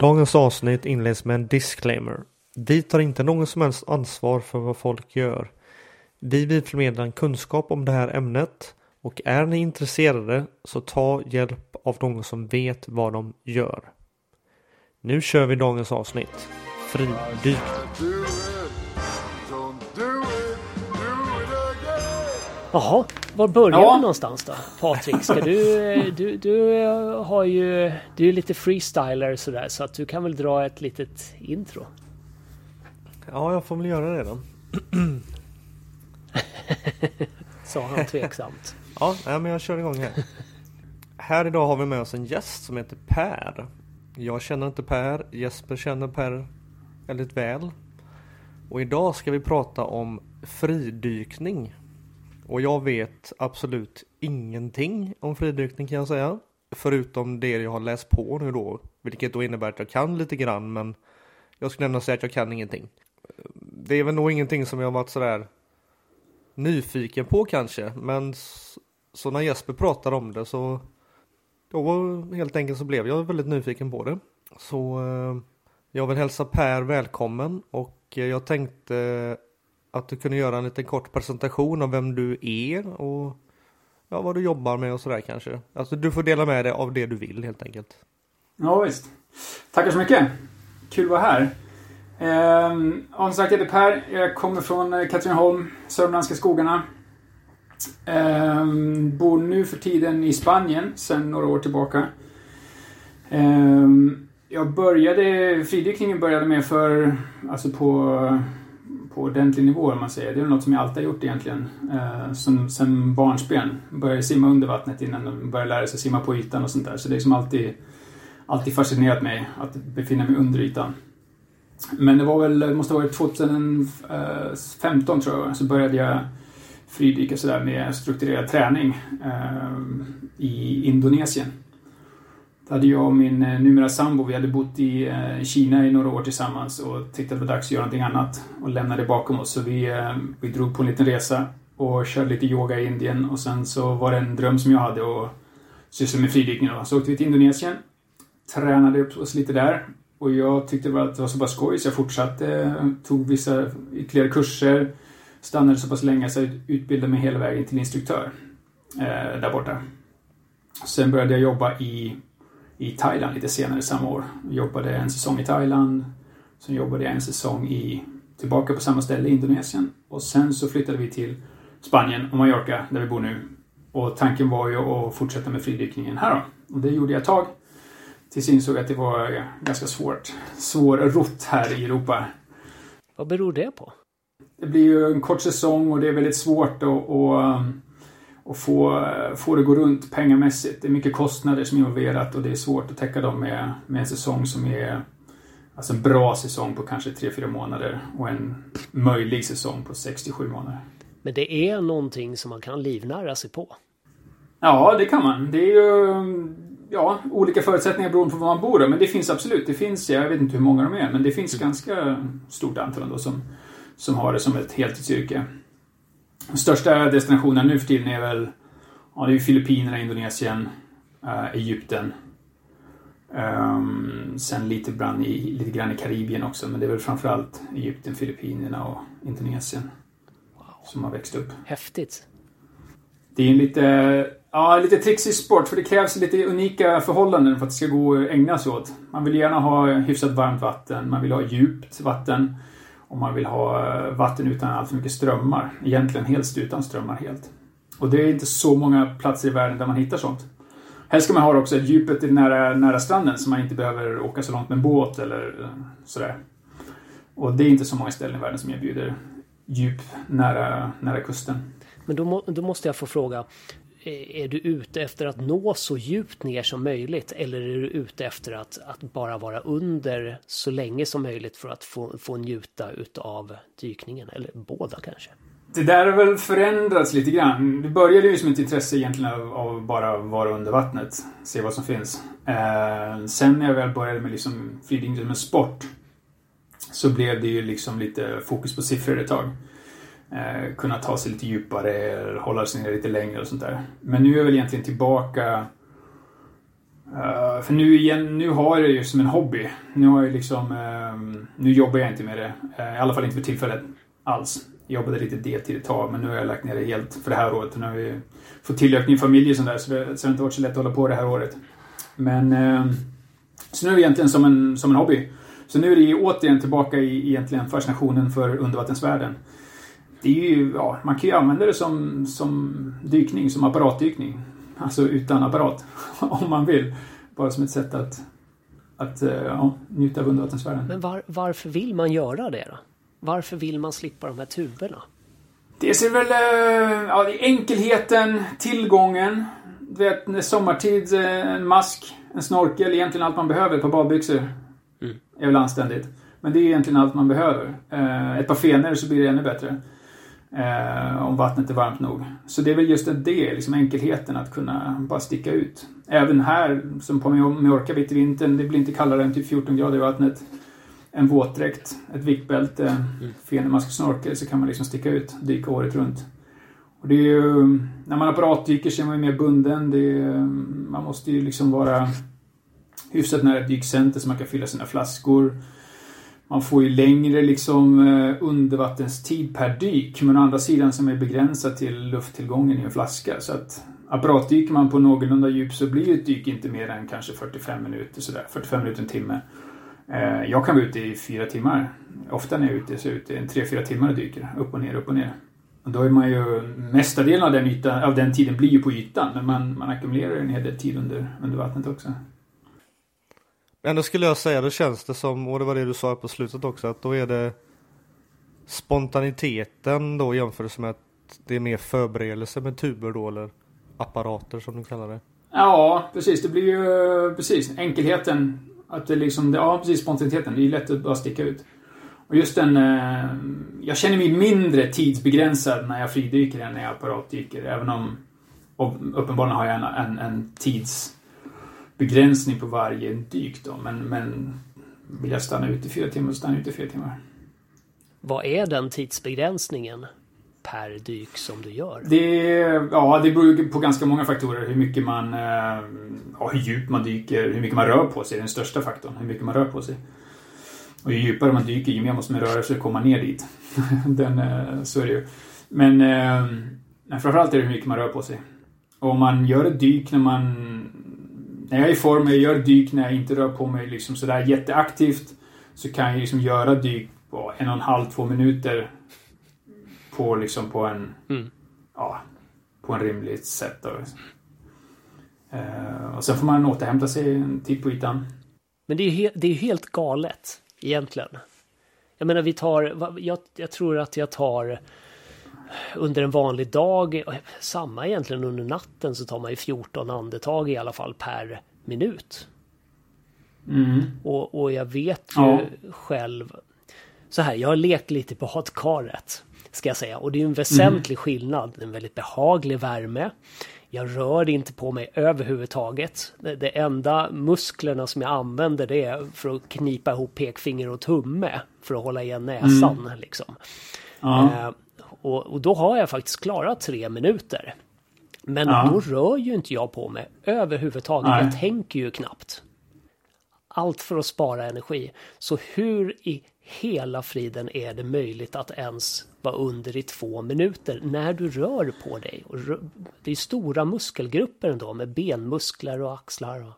Dagens avsnitt inleds med en disclaimer. Vi tar inte någon som helst ansvar för vad folk gör. Vi vill förmedla en kunskap om det här ämnet och är ni intresserade så ta hjälp av någon som vet vad de gör. Nu kör vi dagens avsnitt. Fridyk. Jaha, var börjar Ja. vi någonstans då? Patrik, ska du, du, du eh, har ju, du är lite freestyler sådär så att du kan väl dra ett litet intro? Ja, jag får väl göra det då. Sa han tveksamt. Ja, men jag kör igång här. här idag har vi med oss en gäst som heter Per. Jag känner inte Per, Jesper känner Per väldigt väl. Och idag ska vi prata om fridykning. Och jag vet absolut ingenting om fridykning kan jag säga. Förutom det jag har läst på nu då. Vilket då innebär att jag kan lite grann men jag skulle ändå säga att jag kan ingenting. Det är väl nog ingenting som jag har varit sådär nyfiken på kanske. Men så när Jesper pratade om det så då helt enkelt så blev jag väldigt nyfiken på det. Så eh, jag vill hälsa Per välkommen och eh, jag tänkte att du kunde göra en liten kort presentation av vem du är och ja, vad du jobbar med och sådär kanske. Alltså du får dela med dig av det du vill helt enkelt. Ja, visst. Tackar så mycket. Kul att vara här. Ehm, som sagt, jag heter Per. Jag kommer från eh, Katrineholm, Sörmlandska skogarna. Ehm, bor nu för tiden i Spanien sedan några år tillbaka. Ehm, jag började, fridykningen började med för, alltså på, på ordentlig nivå om man säger. Det är något som jag alltid har gjort egentligen. eh, som, sen barnsben. Började simma under vattnet innan de började lära sig simma på ytan och sånt där. Så det är som alltid alltid fascinerat mig att befinna mig under ytan. Men det var väl, det måste ha varit 2015 tror jag, så började jag fridyka sådär med strukturerad träning eh, i Indonesien. Hade jag och min eh, numera sambo, vi hade bott i eh, Kina i några år tillsammans och tyckte att det var dags att göra någonting annat och lämnade det bakom oss. Så vi, eh, vi drog på en liten resa och körde lite yoga i Indien och sen så var det en dröm som jag hade att syssla med fridykning. Så åkte vi till Indonesien tränade upp oss lite där. Och jag tyckte att det var så pass skoj så jag fortsatte, tog vissa ytterligare kurser, stannade så pass länge så jag utbildade mig hela vägen till instruktör eh, där borta. Sen började jag jobba i, i Thailand lite senare samma år. Jobbade en säsong i Thailand, sen jobbade jag en säsong i, tillbaka på samma ställe i Indonesien och sen så flyttade vi till Spanien och Mallorca där vi bor nu. Och tanken var ju att fortsätta med fridykningen här då. Och det gjorde jag ett tag. Tills jag insåg att det var ganska svårt. Svårrott här i Europa. Vad beror det på? Det blir ju en kort säsong och det är väldigt svårt att, att få, få det gå runt pengamässigt. Det är mycket kostnader som är involverat och det är svårt att täcka dem med, med en säsong som är alltså en bra säsong på kanske 3-4 månader och en möjlig säsong på 6-7 månader. Men det är någonting som man kan livnära sig på. Ja, det kan man. Det är ju ja, olika förutsättningar beroende på var man bor. Men det finns absolut. Det finns, jag vet inte hur många de är, men det finns ganska stort antal ändå som, som har det som ett heltidsyrke. Den största destinationen nu för tiden är väl ja, det är Filippinerna, Indonesien, äh, Egypten. Um, sen lite, bland i, lite grann i Karibien också, men det är väl framförallt Egypten, Filippinerna och Indonesien som har växt upp. Häftigt. Det är en lite, ja, lite trixig sport för det krävs lite unika förhållanden för att det ska gå att ägna sig åt. Man vill gärna ha hyfsat varmt vatten, man vill ha djupt vatten om man vill ha vatten utan alltför mycket strömmar. Egentligen helst utan strömmar helt. Och det är inte så många platser i världen där man hittar sånt. Helst ska man ha också djupet nära, nära stranden så man inte behöver åka så långt med en båt eller eh, sådär. Och det är inte så många ställen i världen som erbjuder djup nära, nära kusten. Men då, må, då måste jag få fråga. Är du ute efter att nå så djupt ner som möjligt eller är du ute efter att, att bara vara under så länge som möjligt för att få, få njuta utav dykningen? Eller båda kanske? Det där har väl förändrats lite grann. Det började ju som ett intresse egentligen av, av bara vara under vattnet. Se vad som finns. Eh, sen när jag väl började med liksom som en sport så blev det ju liksom lite fokus på siffror ett tag. Eh, kunna ta sig lite djupare, hålla sig ner lite längre och sånt där. Men nu är jag väl egentligen tillbaka Uh, för nu igen, nu har jag det ju som en hobby. Nu har jag liksom, uh, nu jobbar jag inte med det. Uh, I alla fall inte för tillfället alls. Jag jobbade lite deltid ett tag, men nu har jag lagt ner det helt för det här året. Nu har vi fått tillökning i familj och sånt där, så det, så det har inte varit så lätt att hålla på det här året. Men, ehm, så nu är det egentligen som en, som en hobby. Så nu är det återigen tillbaka i egentligen fascinationen för undervattensvärlden. Det är ju, ja, man kan ju använda det som, som dykning, som apparatdykning. Alltså utan apparat, om man vill. Bara som ett sätt att, att eh, ja, njuta av undervattensvärlden. Men var, varför vill man göra det då? Varför vill man slippa de här tuberna? Det är väl eh, ja, enkelheten, tillgången. Du vet, sommartid, eh, en mask, en snorkel, egentligen allt man behöver. Par badbyxor. Mm. är väl anständigt. Men det är egentligen allt man behöver. Ett par fenor så blir det ännu bättre. Eh, om vattnet är varmt nog. Så det är väl just det, liksom enkelheten att kunna bara sticka ut. Även här, som på Mallorca mitt i vintern, det blir inte kallare än typ 14 grader i vattnet. En våtdräkt, ett viktbälte, mm. fenemask snorkel så kan man liksom sticka ut, dyka året runt. Och det är ju, när man apparatdyker så är man ju mer bunden. Är, man måste ju liksom vara hyfsat nära ett dykcenter så man kan fylla sina flaskor. Man får ju längre liksom eh, undervattenstid per dyk, men å andra sidan som är begränsad till lufttillgången i en flaska. Så att apparatdyker man på någorlunda djup så blir ett dyk inte mer än kanske 45 minuter, sådär. 45 minuter, en timme. Eh, jag kan vara ute i fyra timmar. Ofta när jag är ute så är jag ute en tre, fyra timmar och dyker. Upp och ner, upp och ner. Och då är man ju, mesta delen av den, ytan, av den tiden blir ju på ytan, men man, man ackumulerar en hel del tid under, under vattnet också. Ändå skulle jag säga, då känns det som, och det var det du sa på slutet också, att då är det spontaniteten då jämfört med att det är mer förberedelse med tuber då eller apparater som du kallar det. Ja, precis. Det blir ju precis enkelheten. Att det liksom, ja precis spontaniteten. Det är lätt att bara sticka ut. Och just den, eh, jag känner mig mindre tidsbegränsad när jag fridyker än när jag apparatdyker. Även om, och uppenbarligen har jag en, en, en tids begränsning på varje dyk då. Men, men vill jag stanna ute i fyra timmar så stannar jag ute i fyra timmar. Vad är den tidsbegränsningen per dyk som du gör? Det, ja, det beror på ganska många faktorer. Hur mycket man, eh, ja, hur djupt man dyker, hur mycket man rör på sig är den största faktorn. Hur mycket man rör på sig. Och ju djupare man dyker, ju mer måste man röra sig att komma ner dit. den, eh, så är det ju. Men eh, framförallt är det hur mycket man rör på sig. Och om man gör ett dyk när man när jag är i form, jag gör dyk när jag inte rör på mig liksom sådär jätteaktivt. Så kan jag liksom göra dyk på en och en halv, två minuter. På liksom på en... Mm. Ja, på en rimligt sätt då. Uh, och sen får man återhämta sig en tid på ytan. Men det är ju det är helt galet egentligen. Jag menar vi tar, jag, jag tror att jag tar under en vanlig dag, samma egentligen under natten, så tar man ju 14 andetag i alla fall per minut. Mm. Och, och jag vet ju ja. själv, så här, jag har lekt lite på badkaret, ska jag säga. Och det är en väsentlig mm. skillnad, en väldigt behaglig värme. Jag rör inte på mig överhuvudtaget. Det, det enda musklerna som jag använder det är för att knipa ihop pekfinger och tumme för att hålla igen näsan. Mm. Liksom. Ja. Eh, och, och, då har jag faktiskt klarat tre minuter. Men ja. då rör ju inte jag på mig överhuvudtaget. Nej. Jag tänker ju knappt. Allt för att spara energi. Så hur i hela friden är det möjligt att ens vara under i två minuter när du rör på dig? Och det är stora muskelgrupper ändå med benmuskler och axlar. Och...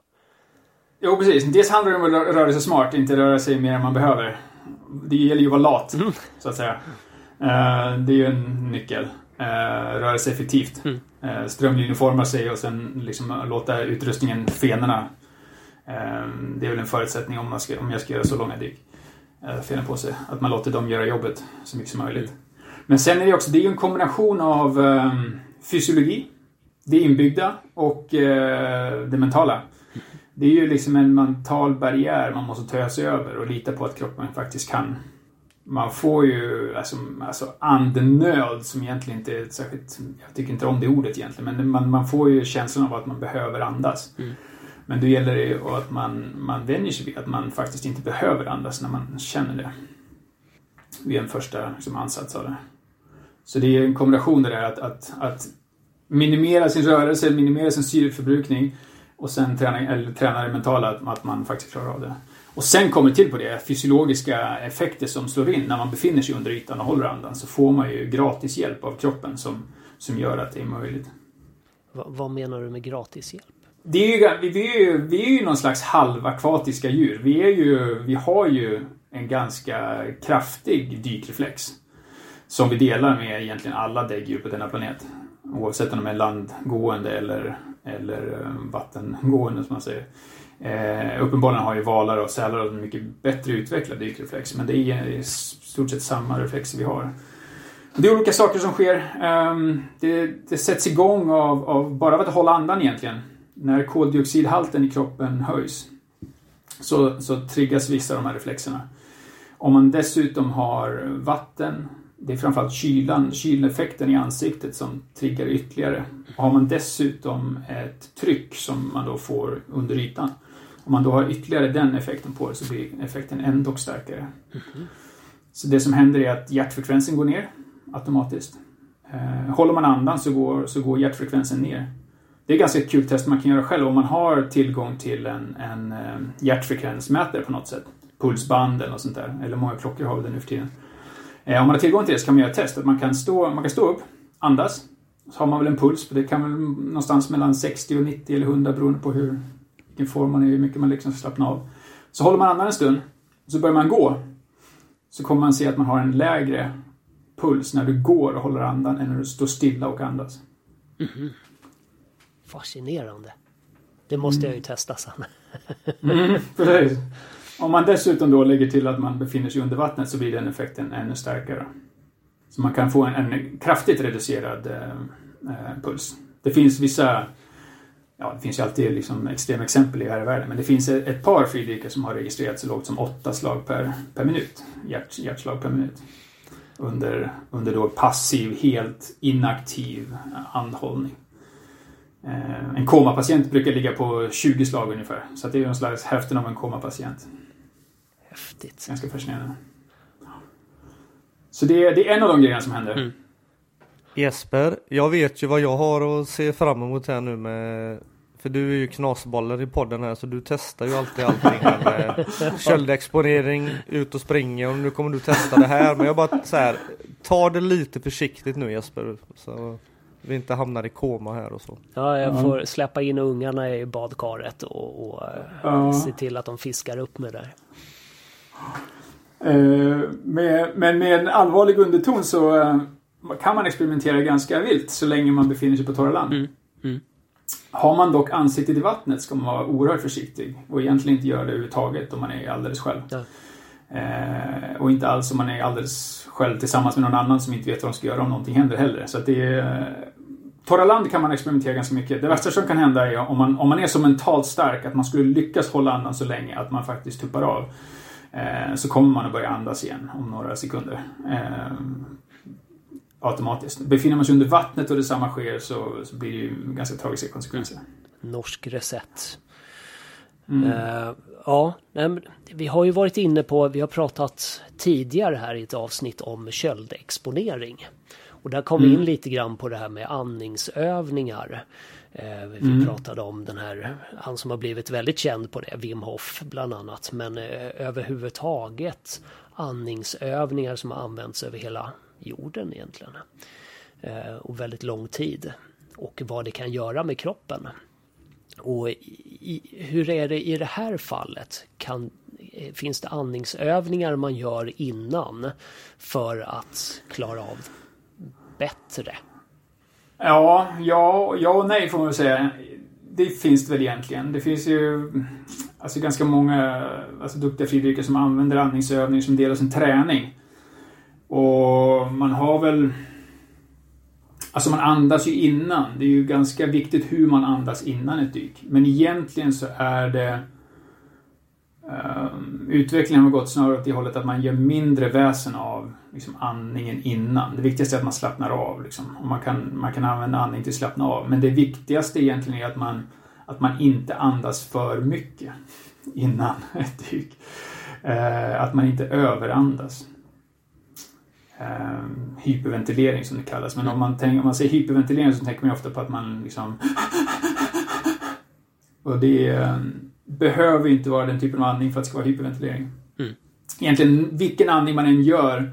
Jo, precis. Dels handlar det om att röra sig smart, inte röra sig mer än man behöver. Det gäller ju att vara lat, mm. så att säga. Eh, det är ju en nyckel. Uh, röra sig effektivt. Mm. Uh, strömlinjeforma sig och sen liksom låta utrustningen, fenorna. det är väl en förutsättning om, man ska, om jag ska göra så långa dyk. Fena på sig. Att man låter dem göra jobbet så mycket som möjligt. Mm. Men sen är det också, det är ju en kombination av fysiologi, det inbyggda och det mentala. Det är ju liksom en mental barriär man måste ta sig över och lita på att kroppen faktiskt kan man får ju alltså, alltså andenöd som egentligen inte är särskilt... Jag tycker inte om det ordet egentligen, men man, man får ju känslan av att man behöver andas. Mm. Men då gäller det ju att man, man vänjer sig vid att man faktiskt inte behöver andas när man känner det. Vid en första liksom, ansats av det. Så det är en kombination det där att, att, att minimera sin rörelse, minimera sin syreförbrukning Och sen träna, eller träna det mentala, att, att man faktiskt klarar av det. Och sen kommer till på det fysiologiska effekter som slår in när man befinner sig under ytan och håller andan. Så får man ju gratis hjälp av kroppen som, som gör att det är möjligt. Va, vad menar du med gratis hjälp? Det är ju, vi, är ju, vi är ju någon slags halvakvatiska djur. Vi, är ju, vi har ju en ganska kraftig dykreflex. Som vi delar med egentligen alla däggdjur på denna planet. Oavsett om de är landgående eller, eller eh, vattengående som man säger. Eh, uppenbarligen har ju valar och sälar en mycket bättre utvecklad dykreflex. Men det är i stort sett samma reflexer vi har. Det är olika saker som sker. Eh, det, det, sätts igång av, av, bara av att hålla andan egentligen. När koldioxidhalten i kroppen höjs så, så triggas vissa av de här reflexerna. Om man dessutom har vatten, det är framförallt kylan, kyleffekten i ansiktet som triggar ytterligare. Och har man dessutom ett tryck som man då får under ytan. Om man då har ytterligare den effekten på det så blir effekten ändå starkare. Mm. Så det som händer är att hjärtfrekvensen går ner automatiskt. Eh, håller man andan så går, så går hjärtfrekvensen ner. Det är ganska ett kul test man kan göra själv om man har tillgång till en, en eh, hjärtfrekvensmätare på något sätt. Pulsband eller något sånt där. Eller många klockor har det nu för tiden. Eh, om man har tillgång till det så kan man göra ett test. Att man, kan stå, man kan stå upp, andas. Så har man väl en puls. Det kan väl någonstans mellan 60 och 90 eller 100 beroende på hur, vilken form man är, hur mycket man liksom slappnar av. Så håller man andan en stund. Så börjar man gå. Så kommer man se att man har en lägre puls när du går och håller andan än när du står stilla och andas. Mm. Fascinerande. Det måste mm. jag ju testa sen. mm, precis. Om man dessutom då lägger till att man befinner sig under vattnet så blir den effekten ännu starkare. Så man kan få en, en kraftigt reducerad eh, eh puls. Det finns vissa Ja, det finns ju alltid liksom extrema exempel i här i världen, men det finns ett, par fridykare som har registrerat så lågt som åtta slag per, per minut. Hjärt, hjärtslag per minut under, under då passiv, helt inaktiv andhållning. Eh, en komapatient brukar ligga på 20 slag ungefär. Så det är en slags hälften av en komapatient. Häftigt. Ganska fascinerande. Så det, det är en av de grejerna som händer. Mm. Jesper, jag vet ju vad jag har att se fram emot här nu med för du är ju knasbollen i podden här så du testar ju alltid allting med köldexponering, ut och springa och nu kommer du testa det här. Men jag bara så här, ta det lite försiktigt nu Jesper. Så vi inte hamnar i koma här och så. Ja, jag får släppa in ungarna i badkaret och, och ja. se till att de fiskar upp med det. Uh, med, men med en allvarlig underton så uh, kan man experimentera ganska vilt så länge man befinner sig på torra land. Mm. Mm. Har man dock ansiktet i vattnet ska man vara oerhört försiktig och egentligen inte göra det överhuvudtaget om man är alldeles själv. Ja. Eh, och inte alls om man är alldeles själv tillsammans med någon annan som inte vet vad de ska göra om någonting händer heller. Så det är, Torra land kan man experimentera ganska mycket. Det värsta som kan hända är om man, om man är så mentalt stark att man skulle lyckas hålla andan så länge att man faktiskt tuppar av. Eh, så kommer man att börja andas igen om några sekunder. Eh, automatiskt. Befinner man sig under vattnet och detsamma sker så, så blir det ju ganska tragiska konsekvenser. Norsk recept. Mm. Uh, ja, vi har ju varit inne på, vi har pratat tidigare här i ett avsnitt om köldexponering. Och där kom vi mm. in lite grann på det här med andningsövningar. Uh, vi mm. pratade om den här, han som har blivit väldigt känd på det, Wim Hof bland annat. Men uh, överhuvudtaget andningsövningar som har använts över hela jorden egentligen. Eh, och väldigt lång tid. Och vad det kan göra med kroppen. Och i, hur är det i det här fallet? Kan, eh, finns det andningsövningar man gör innan för att klara av bättre? Ja, ja, ja och nej får man väl säga. Det finns det väl egentligen. Det finns ju alltså ganska många alltså, duktiga fridykare som använder andningsövningar som del av sin träning. Och man har väl... Alltså man andas ju innan. Det är ju ganska viktigt hur man andas innan ett dyk. Men egentligen så är det... Um, utvecklingen har gått snarare åt det hållet att man gör mindre väsen av liksom, andningen innan. Det viktigaste är att man slappnar av. Liksom. Och man, kan, man kan använda andning till att slappna av. Men det viktigaste egentligen är att man, att man inte andas för mycket innan ett dyk. Uh, att man inte överandas hyperventilering som det kallas. Men om man, tänker, om man säger hyperventilering så tänker man ofta på att man liksom Och det eh, behöver inte vara den typen av andning för att det ska vara hyperventilering. Mm. Egentligen vilken andning man än gör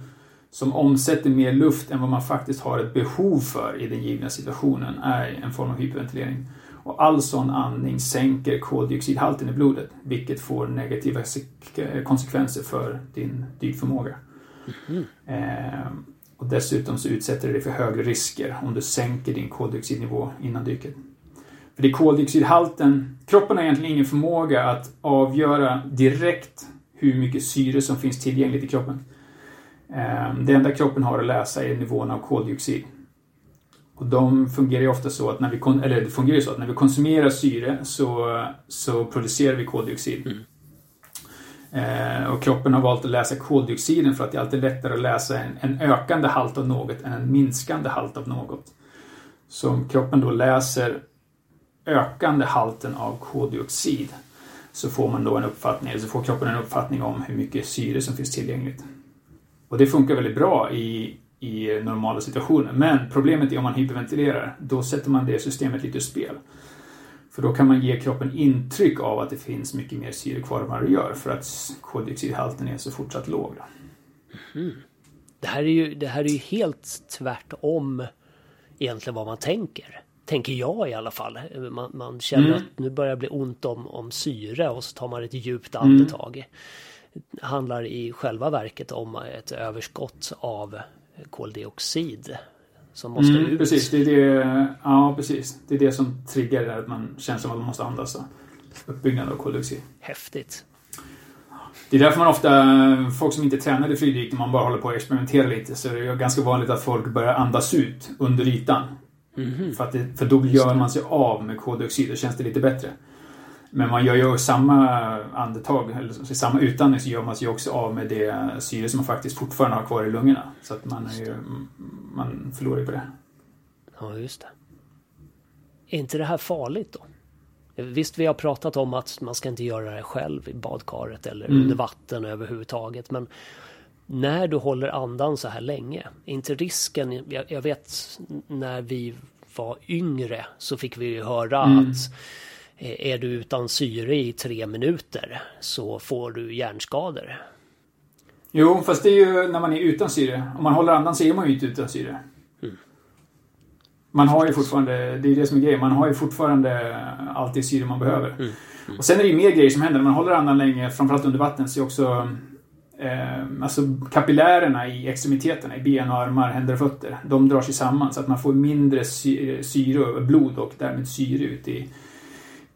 som omsätter mer luft än vad man faktiskt har ett behov för i den givna situationen är en form av hyperventilering. Och all sån andning sänker koldioxidhalten i blodet, vilket får negativa konsekvenser för din dykförmåga. Mm. Eh, och dessutom så utsätter det dig för högre risker om du sänker din koldioxidnivå innan dyket. För det är koldioxidhalten, kroppen har egentligen ingen förmåga att avgöra direkt hur mycket syre som finns tillgängligt i kroppen. Eh, det enda kroppen har att läsa är nivån av koldioxid. Och de fungerar ju ofta så att när vi, eller det fungerar så att när vi konsumerar syre så, så producerar vi koldioxid. Mm. Eh, och kroppen har valt att läsa koldioxiden för att det är alltid lättare att läsa en, en ökande halt av något än en minskande halt av något. Så om kroppen då läser ökande halten av koldioxid så får man då en uppfattning, eller så får kroppen en uppfattning om hur mycket syre som finns tillgängligt. Och det funkar väldigt bra i, i normala situationer. Men problemet är om man hyperventilerar. Då sätter man det systemet lite ur spel. För då kan man ge kroppen intryck av att det finns mycket mer syre kvar än vad det gör för att koldioxidhalten är så fortsatt låg. Mm. Det, här är ju, det här är ju helt tvärtom egentligen vad man tänker. Tänker jag i alla fall. Man, man känner mm. att nu börjar det bli ont om, om syre och så tar man ett djupt andetag. Mm. Det handlar i själva verket om ett överskott av koldioxid som måste mm, ut. Precis, det är det, ja, precis. Det är det som triggar att man känner som att man måste andas. Uppbyggnad av koldioxid. Häftigt. Det är därför man ofta, folk som inte tränar i flygdykning, man bara håller på att experimentera lite, så är det ganska vanligt att folk börjar andas ut under ytan. Mm. För, att det, för då gör man sig av med koldioxid och känns det lite bättre. Men man gör ju samma andetag, eller samma utandning så gör man sig också av med det syre som man faktiskt fortfarande har kvar i lungorna. Så att man, är ju, man förlorar ju på det. Ja, just det. Är inte det här farligt då? Visst, vi har pratat om att man ska inte göra det själv i badkaret eller mm. under vatten överhuvudtaget. Men när du håller andan så här länge, är inte risken... Jag, jag vet när vi var yngre så fick vi ju höra mm. att är du utan syre i tre minuter så får du hjärnskador. Jo, fast det är ju när man är utan syre. Om man håller andan så är man ju inte utan syre. Mm. Man har ju fortfarande, det är det som är grejen, man har ju fortfarande allt det syre man behöver. Mm. Mm. Och sen är det ju mer grejer som händer. När man håller andan länge, framförallt under vatten, så är också eh, alltså kapillärerna i extremiteterna, i ben och armar, händer och fötter, de drar sig samman så att man får mindre syre, blod och därmed syre ut i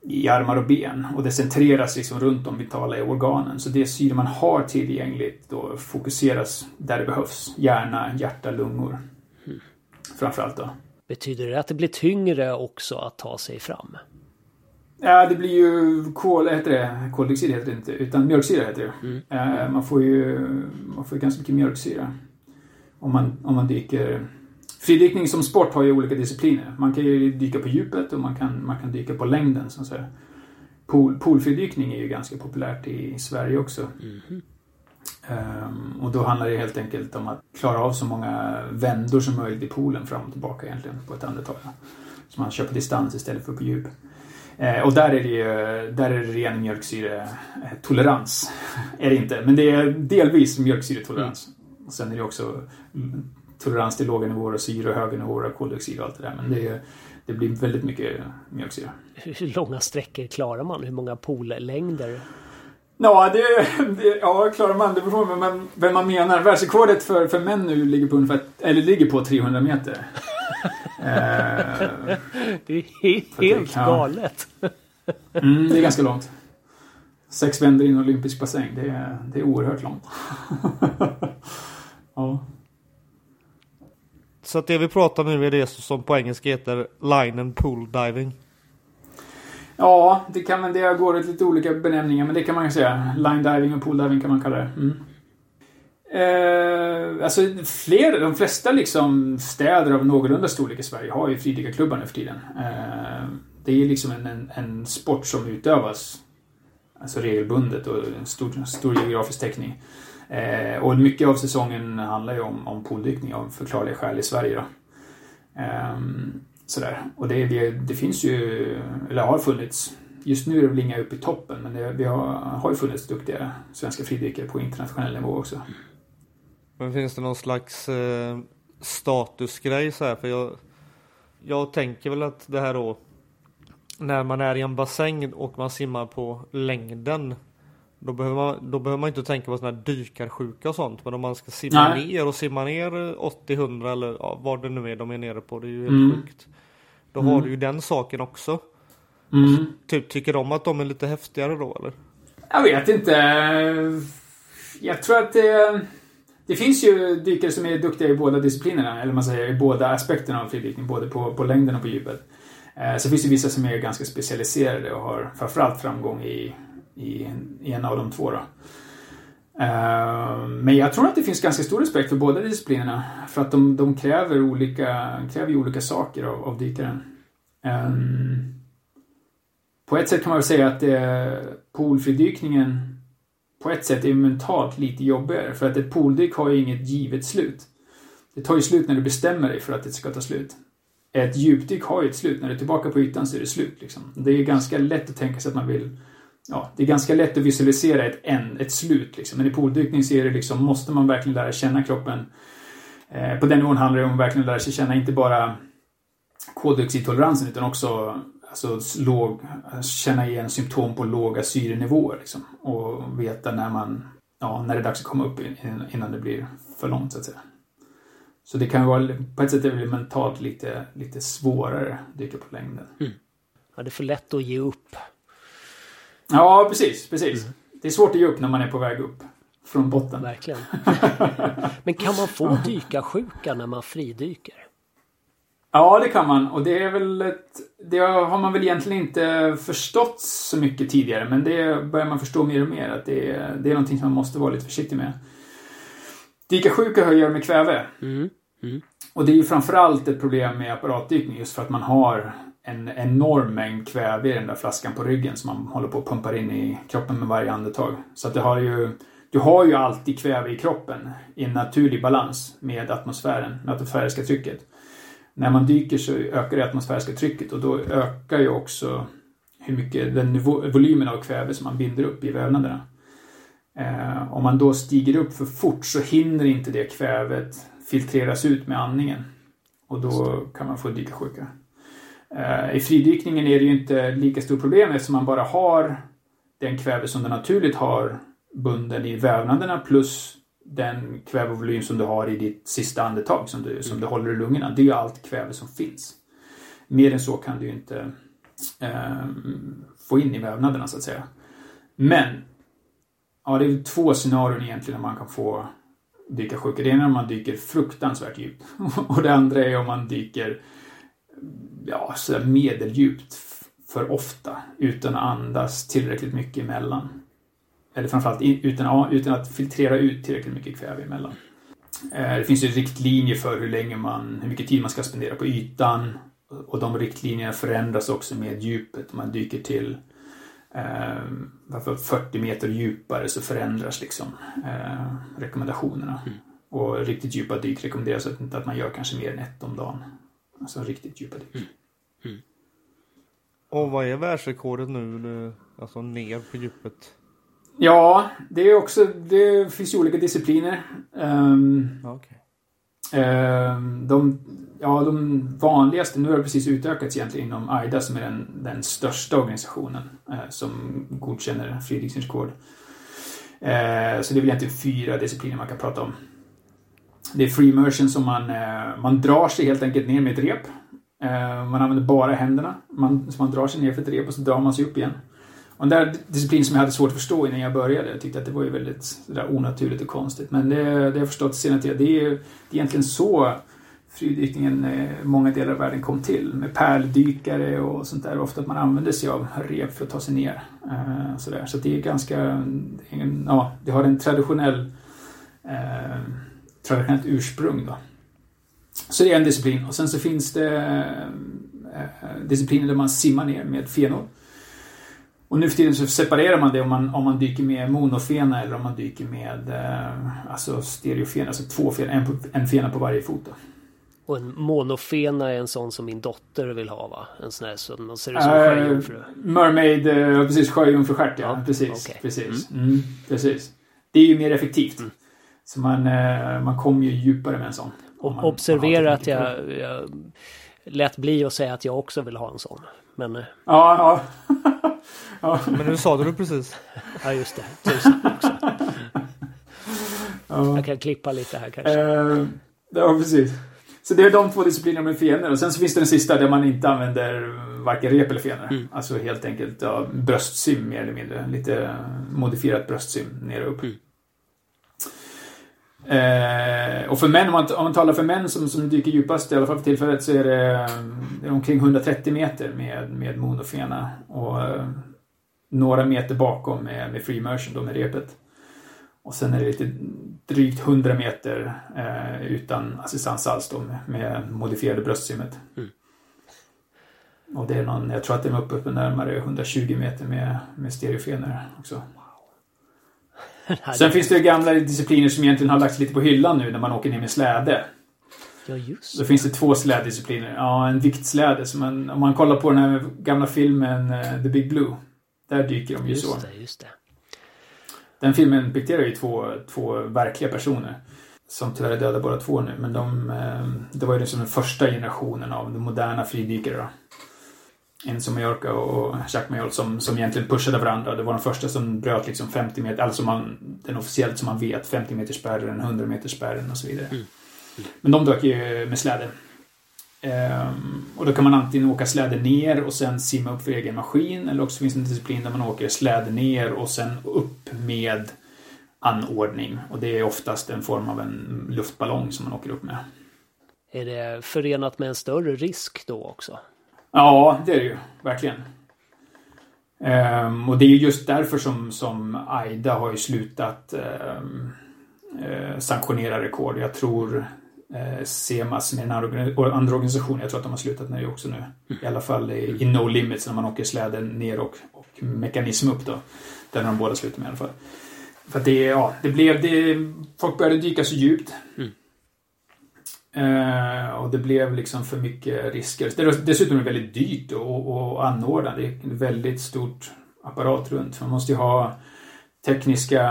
i armar och ben och det centreras liksom runt de vitala organen. Så det syre man har tillgängligt då fokuseras där det behövs. Hjärna, hjärta, lungor. Mm. Framförallt då. Betyder det att det blir tyngre också att ta sig fram? Ja, det blir ju kol, heter det, koldioxid heter det inte, utan mjölksyra heter det. Mm. Man får ju man får ganska mycket mjölksyra. Om man, om man dyker Fridykning som sport har ju olika discipliner. Man kan ju dyka på djupet och man kan, man kan dyka på längden. Så att säga. Pool, poolfridykning är ju ganska populärt i Sverige också. Mm. Um, och då handlar det helt enkelt om att klara av så många vändor som möjligt i poolen fram och tillbaka egentligen på ett andetag. Så man kör på distans istället för på djup. Uh, och där är det ju där är det ren mjölksyretolerans. är det inte, men det är delvis mjölksyretolerans. Mm. Och sen är det också tolerans till låga nivåer av syre och höga nivåer av koldioxid och allt det där. Men det, det blir väldigt mycket mjölksyra. Hur långa sträckor klarar man? Hur många pollängder? Ja, det, det, ja, klarar man. Det beror på vem, vem man menar. Världsrekordet för, för män nu ligger på, ungefär, eller ligger på 300 meter. eh, det är helt, helt kan, galet. mm, det är ganska långt. Sex vändor i en olympisk bassäng. Det är, det är oerhört långt. ja. Så att det vi pratar nu är det som på engelska heter line and pool diving. Ja, det kan man, det går lite olika benämningar, men det kan man ju säga. Line diving och pool diving kan man kalla det. Mm. Eh, alltså fler, de flesta liksom städer av någorlunda storlek i Sverige har ju fridykarklubbar nu för tiden. Eh, det är liksom en, en, en, sport som utövas alltså regelbundet och stor, stor geografisk täckning. Eh, och mycket av säsongen handlar ju om, om pooldykning av förklarliga skäl i Sverige. Då. Eh, sådär. Och det, det, det, finns ju, eller har funnits Just nu är det väl inga uppe i toppen, men det, vi har, har ju funnits duktiga svenska fridykare på internationell nivå också. Men finns det någon slags eh, statusgrej så här? För jag, jag tänker väl att det här då när man är i en bassäng och man simmar på längden då behöver, man, då behöver man inte tänka på sådana här dykarsjuka och sånt. Men om man ska simma Nej. ner och simma ner 80-100 eller ja, vad det nu är de är nere på. Det är ju helt mm. sjukt. Då mm. har du ju den saken också. Mm. Så, typ, tycker de att de är lite häftigare då eller? Jag vet inte. Jag tror att det... Det finns ju dykare som är duktiga i båda disciplinerna, eller man säger i båda aspekterna av fridykning, både på, på längden och på djupet. Eh, så finns det vissa som är ganska specialiserade och har framförallt framgång i, i, i en av de två. Då. Eh, men jag tror att det finns ganska stor respekt för båda disciplinerna. För att de, de kräver, olika, kräver olika saker av, av dykaren. Um, på ett sätt kan man väl säga att eh, poolfridykningen på ett sätt är mentalt lite jobbigare. För att ett pooldyk har ju inget givet slut. Det tar ju slut när du bestämmer dig för att det ska ta slut. Ett djupdyk har ju ett slut. När du är tillbaka på ytan så är det slut. Liksom. Det är ganska lätt att tänka sig att man vill Ja, det är ganska lätt att visualisera ett, en, ett slut. Liksom. Men i pooldykning så är det liksom, måste man verkligen lära känna kroppen. Eh, på den nivån handlar det om att verkligen lära sig känna inte bara koldioxidtoleransen utan också alltså, låg, känna igen symptom på låga syrenivåer. Liksom, och veta när man, ja, när det är dags att komma upp innan det blir för långt så att säga. Så det kan vara, på ett sätt är det mentalt lite, lite svårare att dyka på längden. Mm. Ja, det är för lätt att ge upp. Ja, precis, precis. Mm. Det är svårt att ge upp när man är på väg upp från botten. Verkligen. Men kan man få dyka sjuka när man fridyker? Ja, det kan man. Och det är väl ett, Det har man väl egentligen inte förstått så mycket tidigare, men det börjar man förstå mer och mer att det är, det är någonting som man måste vara lite försiktig med. Dykarsjuka har att göra med kväve. Mm. Mm. Och det är ju framförallt ett problem med apparatdykning just för att man har en enorm mängd kväve i den där flaskan på ryggen som man håller på att pumpar in i kroppen med varje andetag. Så att det har ju, du har ju alltid kväve i kroppen i en naturlig balans med atmosfären, det atmosfäriska trycket. När man dyker så ökar det atmosfäriska trycket och då ökar ju också hur mycket, den volymen av kväve som man binder upp i vävnaderna. Eh, om man då stiger upp för fort så hinner inte det kvävet filtreras ut med andningen. Och då kan man få dykarsjuka. Eh, I fridykningen är det ju inte lika stort problem eftersom man bara har den kväve som den naturligt har bunden i vävnaderna plus den kvävevolym som du har i ditt sista andetag som du, som du håller i lungorna. Det är ju allt kväve som finns. Mer än så kan du ju inte eh, få in i vävnaderna så att säga. Men Ja, det är två scenarion egentligen man kan få dyka sjuka. Det ena är om man dyker fruktansvärt djupt. Och det andra är om man dyker ja, så medeldjupt för ofta utan att andas tillräckligt mycket emellan. Eller framförallt utan, utan att filtrera ut tillräckligt mycket kväve emellan. Eh, det finns ju riktlinjer för hur länge man, hur mycket tid man ska spendera på ytan. Och de riktlinjerna förändras också med djupet. Om man dyker till eh, 40 meter djupare så förändras liksom eh, rekommendationerna. Mm. Och riktigt djupa dyk rekommenderas inte att man gör kanske mer än ett om dagen. Alltså riktigt djupa dyk. Mm. Mm. Och vad är världsrekordet nu, alltså ner på djupet? Ja, det är också, det finns ju olika discipliner. Um, okay. um, de, ja, de vanligaste, nu har det precis utökats egentligen inom AIDA som är den, den största organisationen uh, som godkänner fridykningsrekord. Uh, så det är väl egentligen fyra discipliner man kan prata om. Det är free immersion som man, eh, man drar sig helt enkelt ner med ett rep. Eh, man använder bara händerna. Man, så man drar sig ner för ett rep och så drar man sig upp igen. Och den där disciplinen som jag hade svårt att förstå innan jag började. Jag tyckte att det var ju väldigt sådär onaturligt och konstigt. Men det, det har jag förstått senare till. Det är, det är egentligen så fridykningen i många delar av världen kom till. Med pärldykare och sånt där. Ofta att man använder sig av rep för att ta sig ner. Sådär. Så det är ganska... Ja, det har en traditionell... Uh, traditionellt ursprung då. Så det är en disciplin. Och sen så finns det uh, discipliner där man simmar ner med fenor. Och nu för tiden så separerar man det om man, om man dyker med monofena eller om man dyker med eh, alltså stereofena, alltså två fena, en, en fena på varje fot. Då. Och en monofena är en sån som min dotter vill ha va? En sån här som man ser ut som en sjöjungfru. Uh, mermaid, uh, precis. Sjöjungfrustjärt ja. ja. Precis. Okay. Precis. Mm. Mm, precis. Det är ju mer effektivt. Mm. Så man, uh, man kommer ju djupare med en sån. Och man, observera man att jag, jag lät bli att säga att jag också vill ha en sån. Men... Ja, ja. ja. Men nu sa du precis. Ja, just det. Tusen också. Ja. Jag kan klippa lite här kanske. ja, precis. Så det är de två disciplinerna med fenor. Och sen så finns det den sista där man inte använder varken rep eller fenor. Mm. Alltså helt enkelt ja, bröstsim mer eller mindre. Lite modifierat bröstsim ner och upp. Mm. Eh, och för män, om man, om man talar för män som, som dyker djupast, i alla fall för tillfället, så är det, det är omkring 130 meter med, med monofena. Och eh, några meter bakom med, med free immersion, då med repet. Och sen är det lite drygt 100 meter eh, utan assistans alls då med, med modifierade bröstsimmet. Mm. Och det är någon, jag tror att det är uppe på närmare 120 meter med, med stereofener också. Sen finns det gamla discipliner som egentligen har lagts lite på hyllan nu när man åker ner med släde. Ja, just Då finns det två släddiscipliner. Ja, en viktsläde. Som man, om man kollar på den här gamla filmen uh, The Big Blue. Där dyker de ju just så. Det, just det. Den filmen dikterar ju två, två verkliga personer. Som tyvärr är döda båda två nu. Men de, eh, det var ju liksom den första generationen av de moderna fridykare. Då. Enzo Mallorca och Jacques Mayol som, som egentligen pushade varandra. Det var de första som bröt liksom 50 meter, alltså man, den officiellt som man vet, 50 meters spärren, 100 meters spärren och så vidare. Mm. Mm. Men de dök ju med släde. Ehm, och då kan man antingen åka släde ner och sen simma upp för egen maskin eller också finns det en disciplin där man åker släde ner och sen upp med anordning. Och det är oftast en form av en luftballong som man åker upp med. Är det förenat med en större risk då också? Ja, det är det ju. Verkligen. Um, och det är just därför som, som AIDA har ju slutat um, uh, sanktionera rekord. Jag tror eh, SEMAS är den andra organisationen, Jag tror att de har slutat med det också nu. Mm. I alla fall i, i No Limits när man åker släden ner och, och mekanism upp då. Den har de båda slutat med i alla fall. För att det, ja, det blev, det, folk började dyka så djupt. Mm. Eh, och det blev liksom för mycket risker. Det, dessutom är det väldigt dyrt att anordna. Det är ett väldigt stort apparat runt. Man måste ju ha tekniska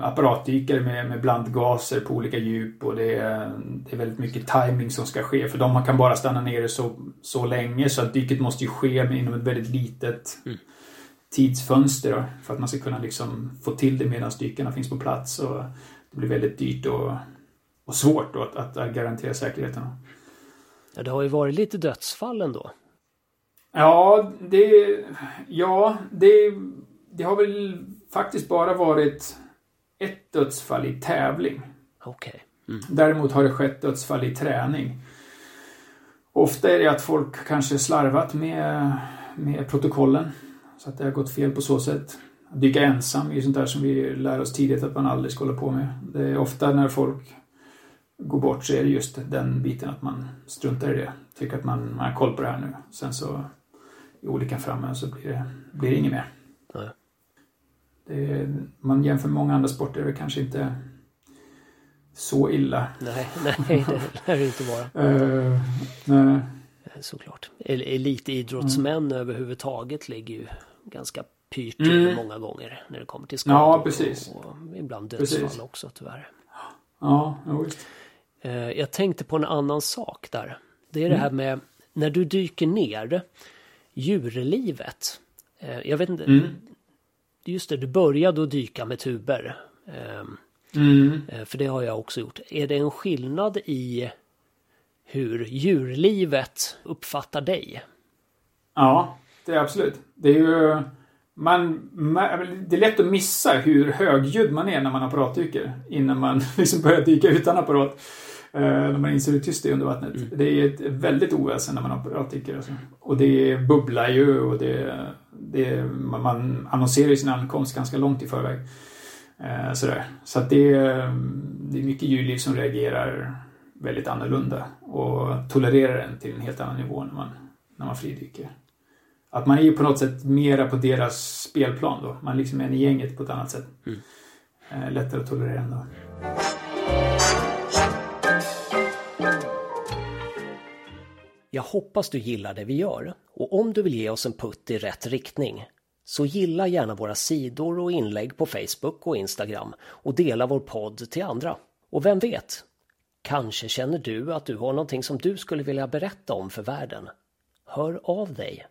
apparatdykare med, med blandgaser på olika djup och det är, det är väldigt mycket timing som ska ske för de kan bara stanna nere så, så länge så att dyket måste ju ske inom ett väldigt litet mm. tidsfönster då, för att man ska kunna liksom få till det medan dykarna finns på plats och det blir väldigt dyrt och, och svårt då att, att, att garantera säkerheten. Ja, det har ju varit lite dödsfall ändå. Ja, det, ja, det, det har väl faktiskt bara varit ett dödsfall i tävling. Okej. Okay. Mm. Däremot har det skett dödsfall i träning. Ofta är det att folk kanske slarvat med, med protokollen. Så att det har gått fel på så sätt. Att dyka ensam är ju sånt där som vi lär oss tidigt att man aldrig ska hålla på med. Det är ofta när folk går bort så är det just den biten att man struntar i det. Tycker att man, man har koll på det här nu. Sen så i olyckan framme så blir det, blir det inget mer. Nej. Det, man jämför med många andra sporter är det kanske inte så illa. Nej, nej det lär det inte vara. uh, nej. Såklart. Elitidrottsmän mm. överhuvudtaget ligger ju ganska pyrt mm. många gånger när det kommer till skador. Ja, precis. Och, och ibland dödsfall precis. också tyvärr. Ja, ja visst. Uh, jag tänkte på en annan sak där. Det är mm. det här med när du dyker ner, djurlivet. Uh, jag vet inte, mm just det, du började att dyka med tuber. Ehm, mm. Eh, för det har jag också gjort. Är det en skillnad i hur djurlivet uppfattar dig? Ja, det är absolut. Det är ju... Man, det är lätt att missa hur högljudd man är när man apparatdyker innan man liksom börjar dyka utan apparat. Eh, när man inser hur tyst det är under vattnet. Mm. Det är ett väldigt oväsen när man apparatdyker. Alltså. Och det bubblar ju och det det, man annonserar ju sin ankomst ganska långt i förväg. Eh, sådär. Så att det, det är mycket djurliv som reagerar väldigt annorlunda och tolererar den till en helt annan nivå när man, när man fridyker. Att man är ju på något sätt mera på deras spelplan då. Man liksom är i gänget på ett annat sätt. Mm. Eh, lättare att tolerera ändå. Jag hoppas du gillar det vi gör och om du vill ge oss en putt i rätt riktning så gilla gärna våra sidor och inlägg på Facebook och Instagram och dela vår podd till andra. Och vem vet? Kanske känner du att du har någonting som du skulle vilja berätta om för världen. Hör av dig!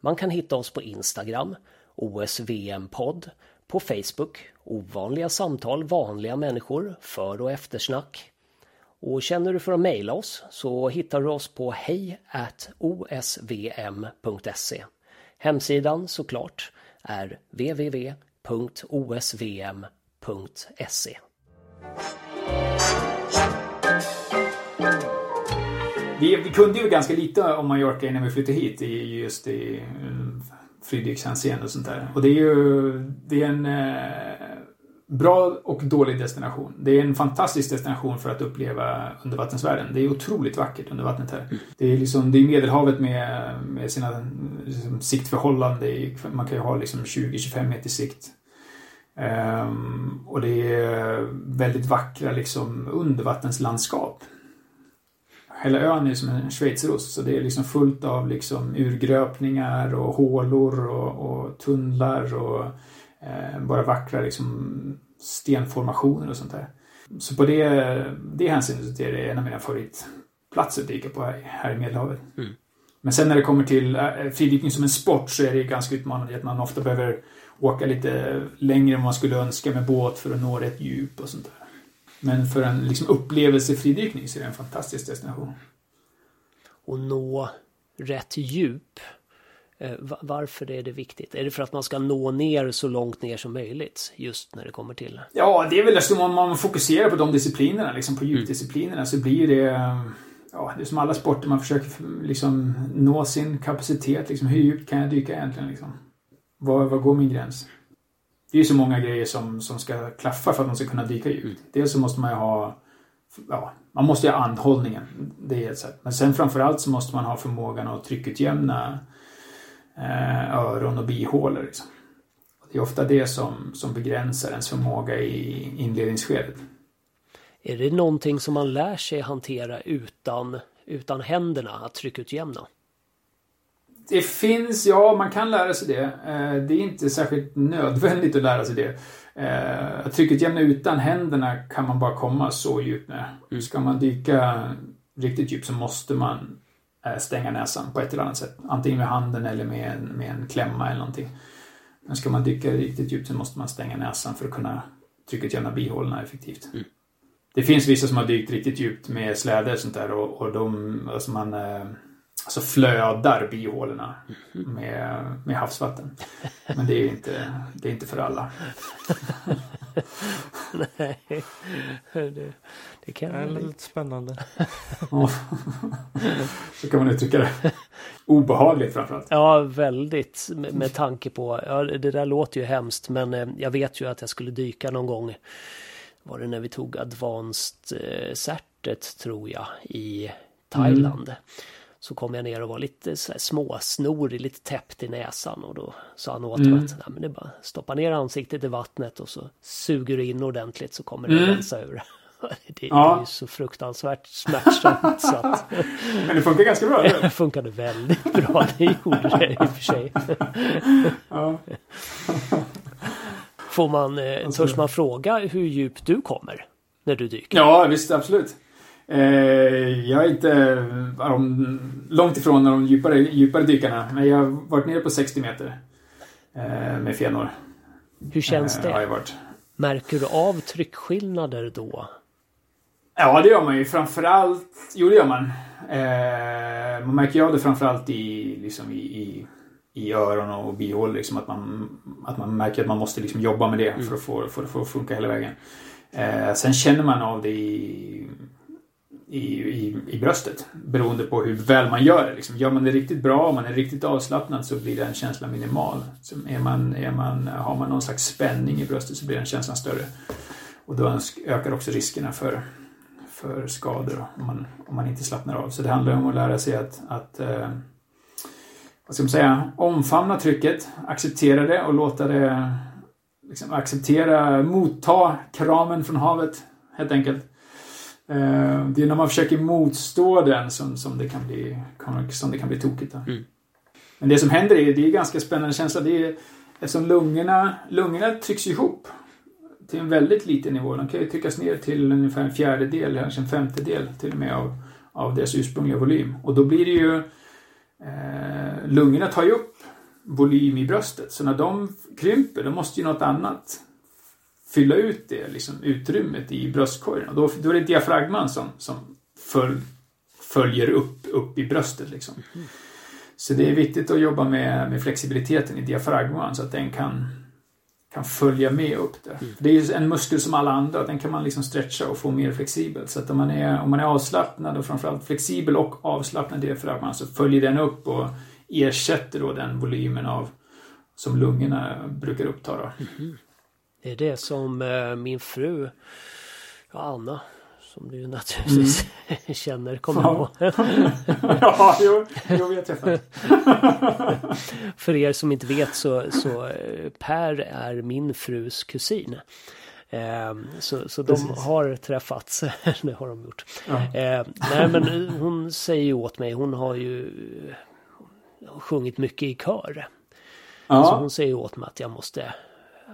Man kan hitta oss på Instagram, OSVM-podd, på Facebook, Ovanliga samtal, vanliga människor, för och eftersnack. Och känner du för att mejla oss så hittar du oss på hej osvm.se. Hemsidan såklart är www.osvm.se. Vi, vi kunde ju ganska lite om Mallorca innan vi flyttade hit i just i eh, och sånt där. Och det är ju det är en eh, bra och dålig destination. Det är en fantastisk destination för att uppleva undervattensvärlden. Det är otroligt vackert under vattnet här. Det är liksom, det är Medelhavet med, med sina liksom, siktförhållanden. Man kan ju ha liksom 20-25 meter sikt. Um, och det är väldigt vackra liksom undervattenslandskap. Hela ön är som en schweizerost så det är liksom fullt av liksom urgröpningar och hålor och, och tunnlar och bara vackra liksom stenformationer och sånt där. Så på det, det hänseendet är det en av mina favoritplatser att dyka på här, här i Medelhavet. Mm. Men sen när det kommer till äh, fridykning som en sport så är det ganska utmanande att man ofta behöver åka lite längre än man skulle önska med båt för att nå rätt djup och sånt där. Men för en liksom, upplevelsefridykning så är det en fantastisk destination. Och nå rätt djup. Eh, varför är det viktigt? Är det för att man ska nå ner så långt ner som möjligt just när det kommer till? Ja, det är väl eftersom om man fokuserar på de disciplinerna, liksom på mm. djupdisciplinerna, mm. så blir det Ja, det är som alla sporter, man försöker liksom nå sin kapacitet. Liksom, hur djupt kan jag dyka egentligen? Liksom? Var, var går min gräns? Det är ju så många grejer som, som ska klaffa för att man ska kunna dyka djupt. Mm. Dels så måste man ju ha ja, man måste ju ha andhållningen. Det är ett sätt. Men sen framförallt så måste man ha förmågan att tryckutjämna öron och bihålor. Liksom. Det är ofta det som, som begränsar ens förmåga i inledningsskedet. Är det någonting som man lär sig hantera utan, utan händerna, att tryckutjämna? Det finns, ja man kan lära sig det. Eh, det är inte särskilt nödvändigt att lära sig det. Eh, att tryckutjämna utan händerna kan man bara komma så djupt med. Ska man dyka riktigt djupt så måste man eh, stänga näsan på ett eller annat sätt. Antingen med handen eller med en, med en klämma eller någonting. Men ska man dyka riktigt djupt så måste man stänga näsan för att kunna tryckutjämna bihålorna effektivt. Mm. Det finns vissa som har dykt riktigt djupt med släde och sånt där och, och de, alltså man eh, alltså flödar bihålorna mm. med, med havsvatten. Men det är inte, det är inte för alla. Nej, det, det kan det är lite spännande. Så kan man uttrycka det. Obehagligt framförallt. Ja, väldigt med, tanke på, ja det där låter ju hemskt men eh, jag vet ju att jag skulle dyka någon gång var det när vi tog Advanced eh, certet tror jag i Thailand. Mm. Så kom jag ner och var lite småsnorig, lite täppt i näsan och då sa han åt mig mm. att Nej, men det är bara stoppa ner ansiktet i vattnet och så suger du in ordentligt så kommer det mm. rensa ur. Det, ja. är ju så fruktansvärt smärtsamt så att... Men det funkar ganska bra? Det funkade väldigt bra, det gjorde det i och för sig. Ja. Får man, eh, törs man fråga hur djupt du kommer när du dyker? Ja, visst absolut. Eh, jag är inte um, långt ifrån de djupare, djupare dykarna, men jag har varit nere på 60 meter eh, med fenor. Hur känns det? Varit. Märker du av tryckskillnader då? Ja, det gör man ju. Framförallt... Jo, det gör man. Eh, man märker ju av det framförallt i, liksom i, i, i öron och bihål. Liksom, att, man, att man märker att man måste liksom jobba med det mm. för, att få, för att få funka hela vägen. Eh, sen känner man av det i i, i, i bröstet. Beroende på hur väl man gör det. Liksom. Gör man det riktigt bra, om man är riktigt avslappnad så blir den känslan minimal. Så är man, är man, har man någon slags spänning i bröstet så blir den känslan större. Och då ökar också riskerna för, för skador om man, om man inte slappnar av. Så det handlar om att lära sig att, att eh, vad ska man säga, omfamna trycket, acceptera det och låta det liksom, acceptera, motta kramen från havet helt enkelt. Eh, det är när man försöker motstå den som, som, det, kan bli, som det kan bli tokigt. Mm. Men det som händer är, det är en ganska spännande känsla. Det är, eftersom lungorna, lungorna trycks ihop till en väldigt liten nivå. De kan ju tryckas ner till ungefär en fjärdedel, kanske en femtedel till och med av, av deras ursprungliga volym. Och då blir det ju... Eh, lungorna tar ju upp volym i bröstet. Så när de krymper, då måste ju något annat fylla ut det liksom, utrymmet i bröstkorgen. Och då, då är det diafragman som, som följ, följer upp, upp i bröstet. Liksom. Mm. Så det är viktigt att jobba med, med flexibiliteten i diafragman så att den kan, kan följa med upp där. Mm. Det är ju en muskel som alla andra, den kan man liksom stretcha och få mer flexibel. Så att om man är, om man är avslappnad och framförallt flexibel och avslappnad diafragman så följer den upp och ersätter då den volymen av som lungorna brukar uppta. Då. Mm. Det är det som eh, min fru Anna som du naturligtvis mm. känner kommer ja. på. ja, jo, jo, jag träffat. För er som inte vet så, så eh, Per är min frus kusin. Ehm, så, så de har träffats, det har de gjort. Ja. Eh, nej men hon säger ju åt mig, hon har ju sjungit mycket i kör. Ja. Så hon säger åt mig att jag måste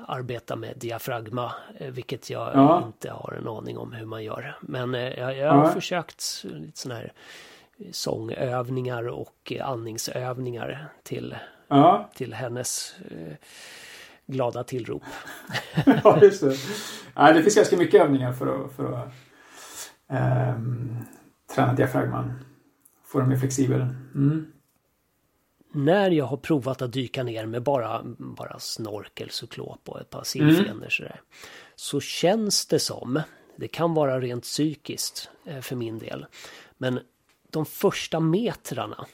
arbeta med diafragma, eh, vilket jag ja. inte har en aning om hur man gör. Men eh, jag, jag har ja. försökt lite sådana här sångövningar och andningsövningar till, ja. till hennes eh, glada tillrop. ja, just det. Ja, det finns ganska mycket övningar för att, för att ähm, träna diafragman. Få den mer flexibel. Mm när jag har provat att dyka ner med bara, bara snorkel, cyklop och ett par sillfenor mm. sådär. Så känns det som, det kan vara rent psykiskt eh, för min del, men de första metrarna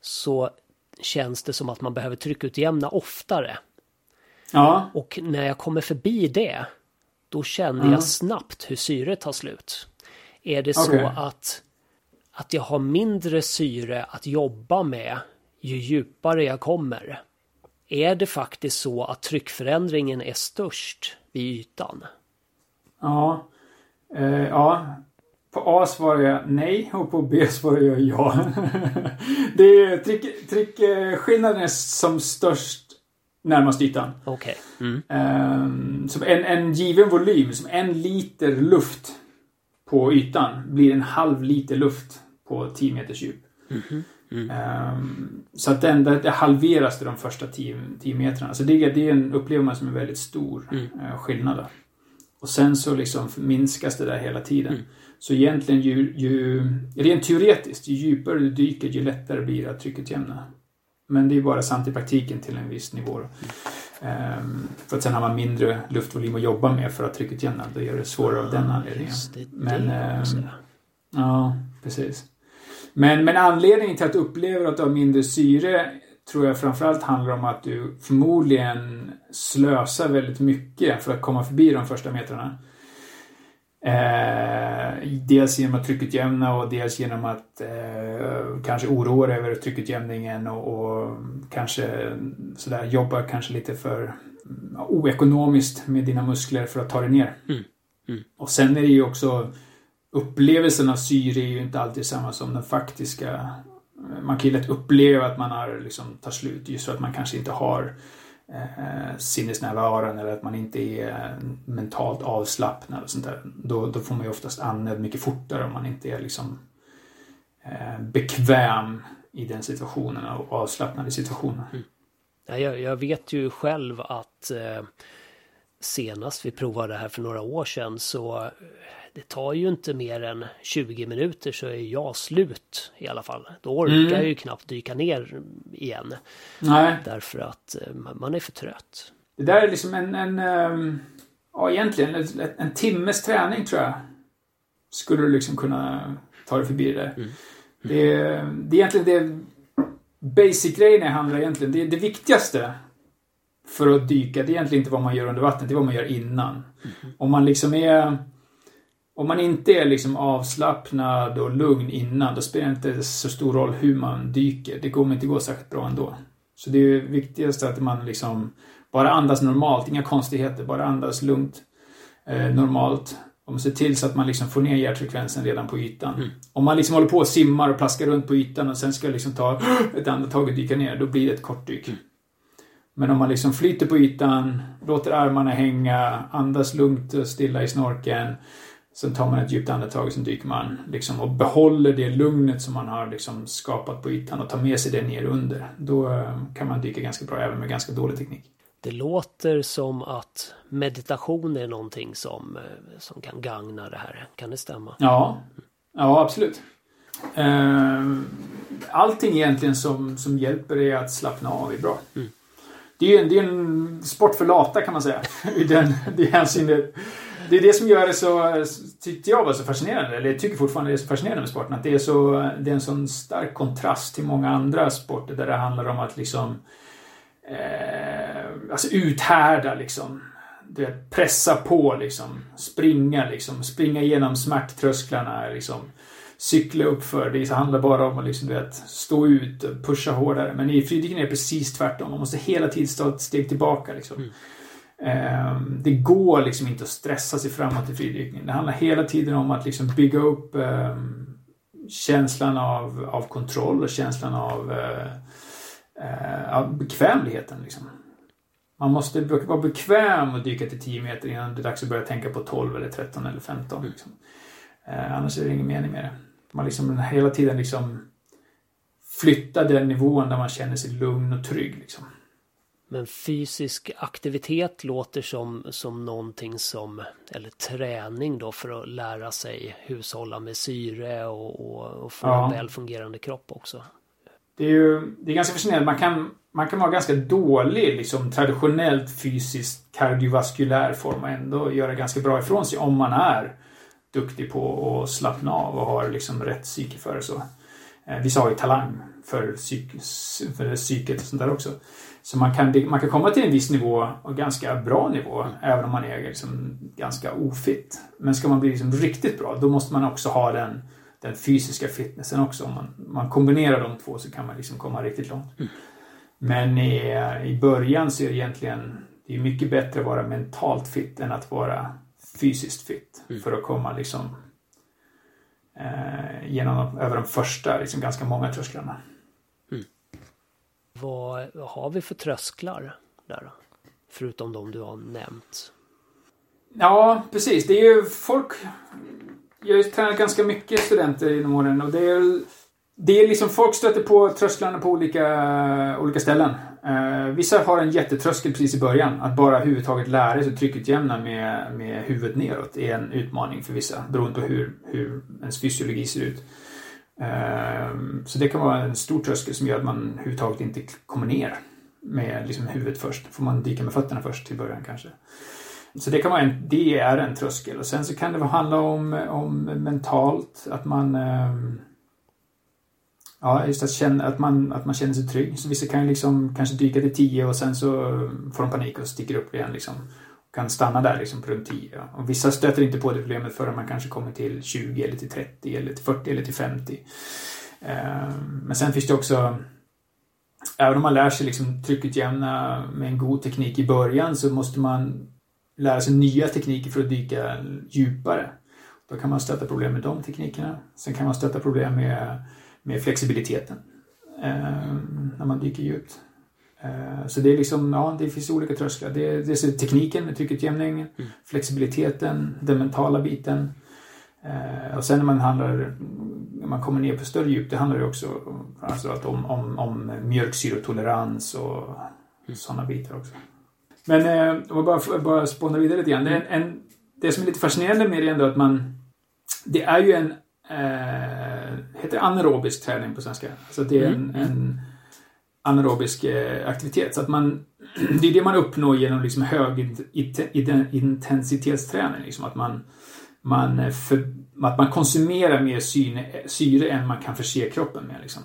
så känns det som att man behöver tryckutjämna oftare. Ja. Och när jag kommer förbi det, då känner ja. jag snabbt hur syret tar slut. Är det okay. så att, att jag har mindre syre att jobba med ju djupare jag kommer. Är det faktiskt så att tryckförändringen är störst vid ytan? Ja, eh, ja. På A svarar jag nej och på B svarar jag ja. det är tryck, tryckskillnaden är som störst närmast ytan. Okej. Okay. Mm. Eh, som en, en given volym, som en liter luft på ytan blir en halv liter luft på 10 meters djup. Mm -hmm. Mm. Um, så att den, det, det halveras till de första 10 metrarna. Så det, det är en, upplever man som en väldigt stor mm. uh, skillnad. Och sen så liksom minskas det där hela tiden. Mm. Så egentligen ju, ju, rent teoretiskt, ju djupare du dyker ju lättare blir det att tryckutjämna. Men det är bara sant i praktiken till en viss nivå. Um, för att sen har man mindre luftvolym att jobba med för att tryckutjämna. Då gör det svårare av den anledningen. Det, Men, um, ja, precis. Men, men anledningen till att du upplever att du har mindre syre tror jag framförallt handlar om att du förmodligen slösar väldigt mycket för att komma förbi de första metrarna. Eh, dels genom att tryckutjämna och dels genom att eh, kanske oroa dig över tryckutjämningen och, och kanske sådär jobba kanske lite för oekonomiskt med dina muskler för att ta dig ner. Mm. Mm. Och sen är det ju också upplevelsen av syre är ju inte alltid samma som den faktiska. Man kan ju lätt uppleva att man har, liksom, tar slut just för att man kanske inte har eh, sinnesnärvaron eller att man inte är mentalt avslappnad och sånt där. Då, då får man ju oftast andnöd mycket fortare om man inte är liksom eh, bekväm i den situationen och avslappnad i situationen. Mm. Jag, jag vet ju själv att eh, senast vi provade det här för några år sedan så det tar ju inte mer än 20 minuter så är jag slut i alla fall. Då orkar mm. jag ju knappt dyka ner igen. Nej. Därför att eh, man är för trött. Det där är liksom en, en ehm, ja egentligen en, en timmes träning tror jag. Skulle du liksom kunna ta dig förbi det där. Mm. Det, det är egentligen det basic-grejen handlar egentligen, det, det viktigaste för att dyka, det är egentligen inte vad man gör under vattnet, det är vad man gör innan. Mm. Om man liksom är om man inte är liksom avslappnad och lugn innan, då spelar det inte så stor roll hur man dyker. Det kommer inte gå särskilt bra ändå. Så det är viktigast att man liksom bara andas normalt, inga konstigheter, bara andas lugnt, eh, normalt. Och se till så att man liksom får ner hjärtfrekvensen redan på ytan. Mm. Om man liksom håller på och simmar och plaskar runt på ytan och sen ska liksom ta ett andetag och dyka ner, då blir det ett kort dyk. Mm. Men om man liksom flyter på ytan, låter armarna hänga, andas lugnt och stilla i snorkeln. Sen tar man ett djupt andetag och sen dyker man liksom och behåller det lugnet som man har liksom skapat på ytan och tar med sig det ner under. Då eh, kan man dyka ganska bra även med ganska dålig teknik. Det låter som att meditation är någonting som, eh, som kan gagna det här. Kan det stämma? Ja, ja absolut. Eh, allting egentligen som, som hjälper är att slappna av är bra. Mm. Det är en, det är en sport för lata kan man säga. I den, det hänsynet. Det är det som gör det så, eh, tyckte jag var så fascinerande, eller jag tycker fortfarande det är så fascinerande med sporten, att det är, så, eh, det är en sån stark kontrast till många andra sporter där det handlar om att liksom eh, alltså uthärda liksom. Du vet, pressa på liksom. Springa liksom. Springa igenom smärttrösklarna liksom. Cykla uppför. Det handlar bara om att liksom, du vet, stå ut och pusha hårdare. Men i friidrotten är det precis tvärtom. Man måste hela tiden ta ett steg tillbaka liksom. Mm. Ehm, det går liksom inte att stressa sig framåt i fridykning. Det handlar hela tiden om att liksom bygga upp ehm, känslan av, av kontroll och känslan av eh, eh, av bekvämligheten. Liksom. Man måste vara bekväm och dyka till 10 meter innan det är dags att börja tänka på 12 eller 13 eller 15. Liksom. Eh, annars är det ingen mening med det. Man liksom hela tiden liksom flyttar den nivån där man känner sig lugn och trygg. Liksom. Men fysisk aktivitet låter som, som någonting som, eller träning då för att lära sig hushålla med syre och, och, och få ja. en väl fungerande kropp också det är ju det är ganska fascinerande. Man kan, man kan vara ganska dålig, liksom traditionellt fysiskt kardiovaskulär form och ändå göra ganska bra ifrån sig om man är duktig på att slappna av och har liksom rätt psyke för det. Så. Eh, vissa har ju talang för, psyk, för psyket och sånt där också. Så man kan, man kan komma till en viss nivå, och ganska bra nivå, mm. även om man är liksom ganska ofitt. Men ska man bli liksom riktigt bra, då måste man också ha den den fysiska fitnessen också. Om man, man kombinerar de två så kan man liksom komma riktigt långt. Mm. Men i, i början så är det egentligen det är mycket bättre att vara mentalt fit än att vara fysiskt fit. Mm. För att komma liksom eh, genom, över de första, liksom ganska många trösklarna. Vad har vi för trösklar där? Förutom de du har nämnt. Ja, precis. Det är ju folk jag har tränat ganska mycket studenter inom åren och det är, det är liksom folk stöter på trösklarna på olika, olika ställen. Eh, vissa har en jättetröskel precis i början. Att bara överhuvudtaget lära sig tryckutjämna med, med huvudet neråt är en utmaning för vissa beroende på hur, hur ens fysiologi ser ut. Ehm, så det kan vara en stor tröskel som gör att man överhuvudtaget inte kommer ner med liksom huvudet först. får man dyka med fötterna först till början kanske. Så det kan vara en, det är en tröskel. Och sen så kan det handla om, om mentalt, att man ehm, Ja, just att, känna, att, man, att man känner sig trygg. Så vissa kan liksom kanske dyka till 10 och sen så får de panik och sticker upp igen liksom. Kan stanna där liksom på runt 10. Och vissa stöter inte på det problemet förrän man kanske kommer till 20 eller till 30 eller till 40 eller till 50. Ehm, men sen finns det också Även om man lär sig liksom tryckutjämna med en god teknik i början så måste man lära sig nya tekniker för att dyka djupare. Då kan man stöta problem med de teknikerna. Sen kan man stöta problem med, med flexibiliteten eh, när man dyker djupt. Eh, så det är liksom, ja, det finns olika trösklar. Det är, det är tekniken med tryckutjämning, mm. flexibiliteten, den mentala biten. Eh, och sen när man handlar, när man kommer ner på större djup, det handlar ju också alltså att om, om, om mjölksyrotolerans och mm. sådana bitar också. Men eh, om jag bara, bara spånar vidare lite grann. Det, en, en, det som är lite fascinerande med det är ändå att man... Det är ju en... Eh, heter anaerobisk träning på svenska. Alltså det är en, mm. en anaerobisk eh, aktivitet. Så att man... Det är det man uppnår genom liksom hög intensitetsträning. Liksom att man, man, eh, för, att man konsumerar mer syre, syre än man kan förse kroppen med. Liksom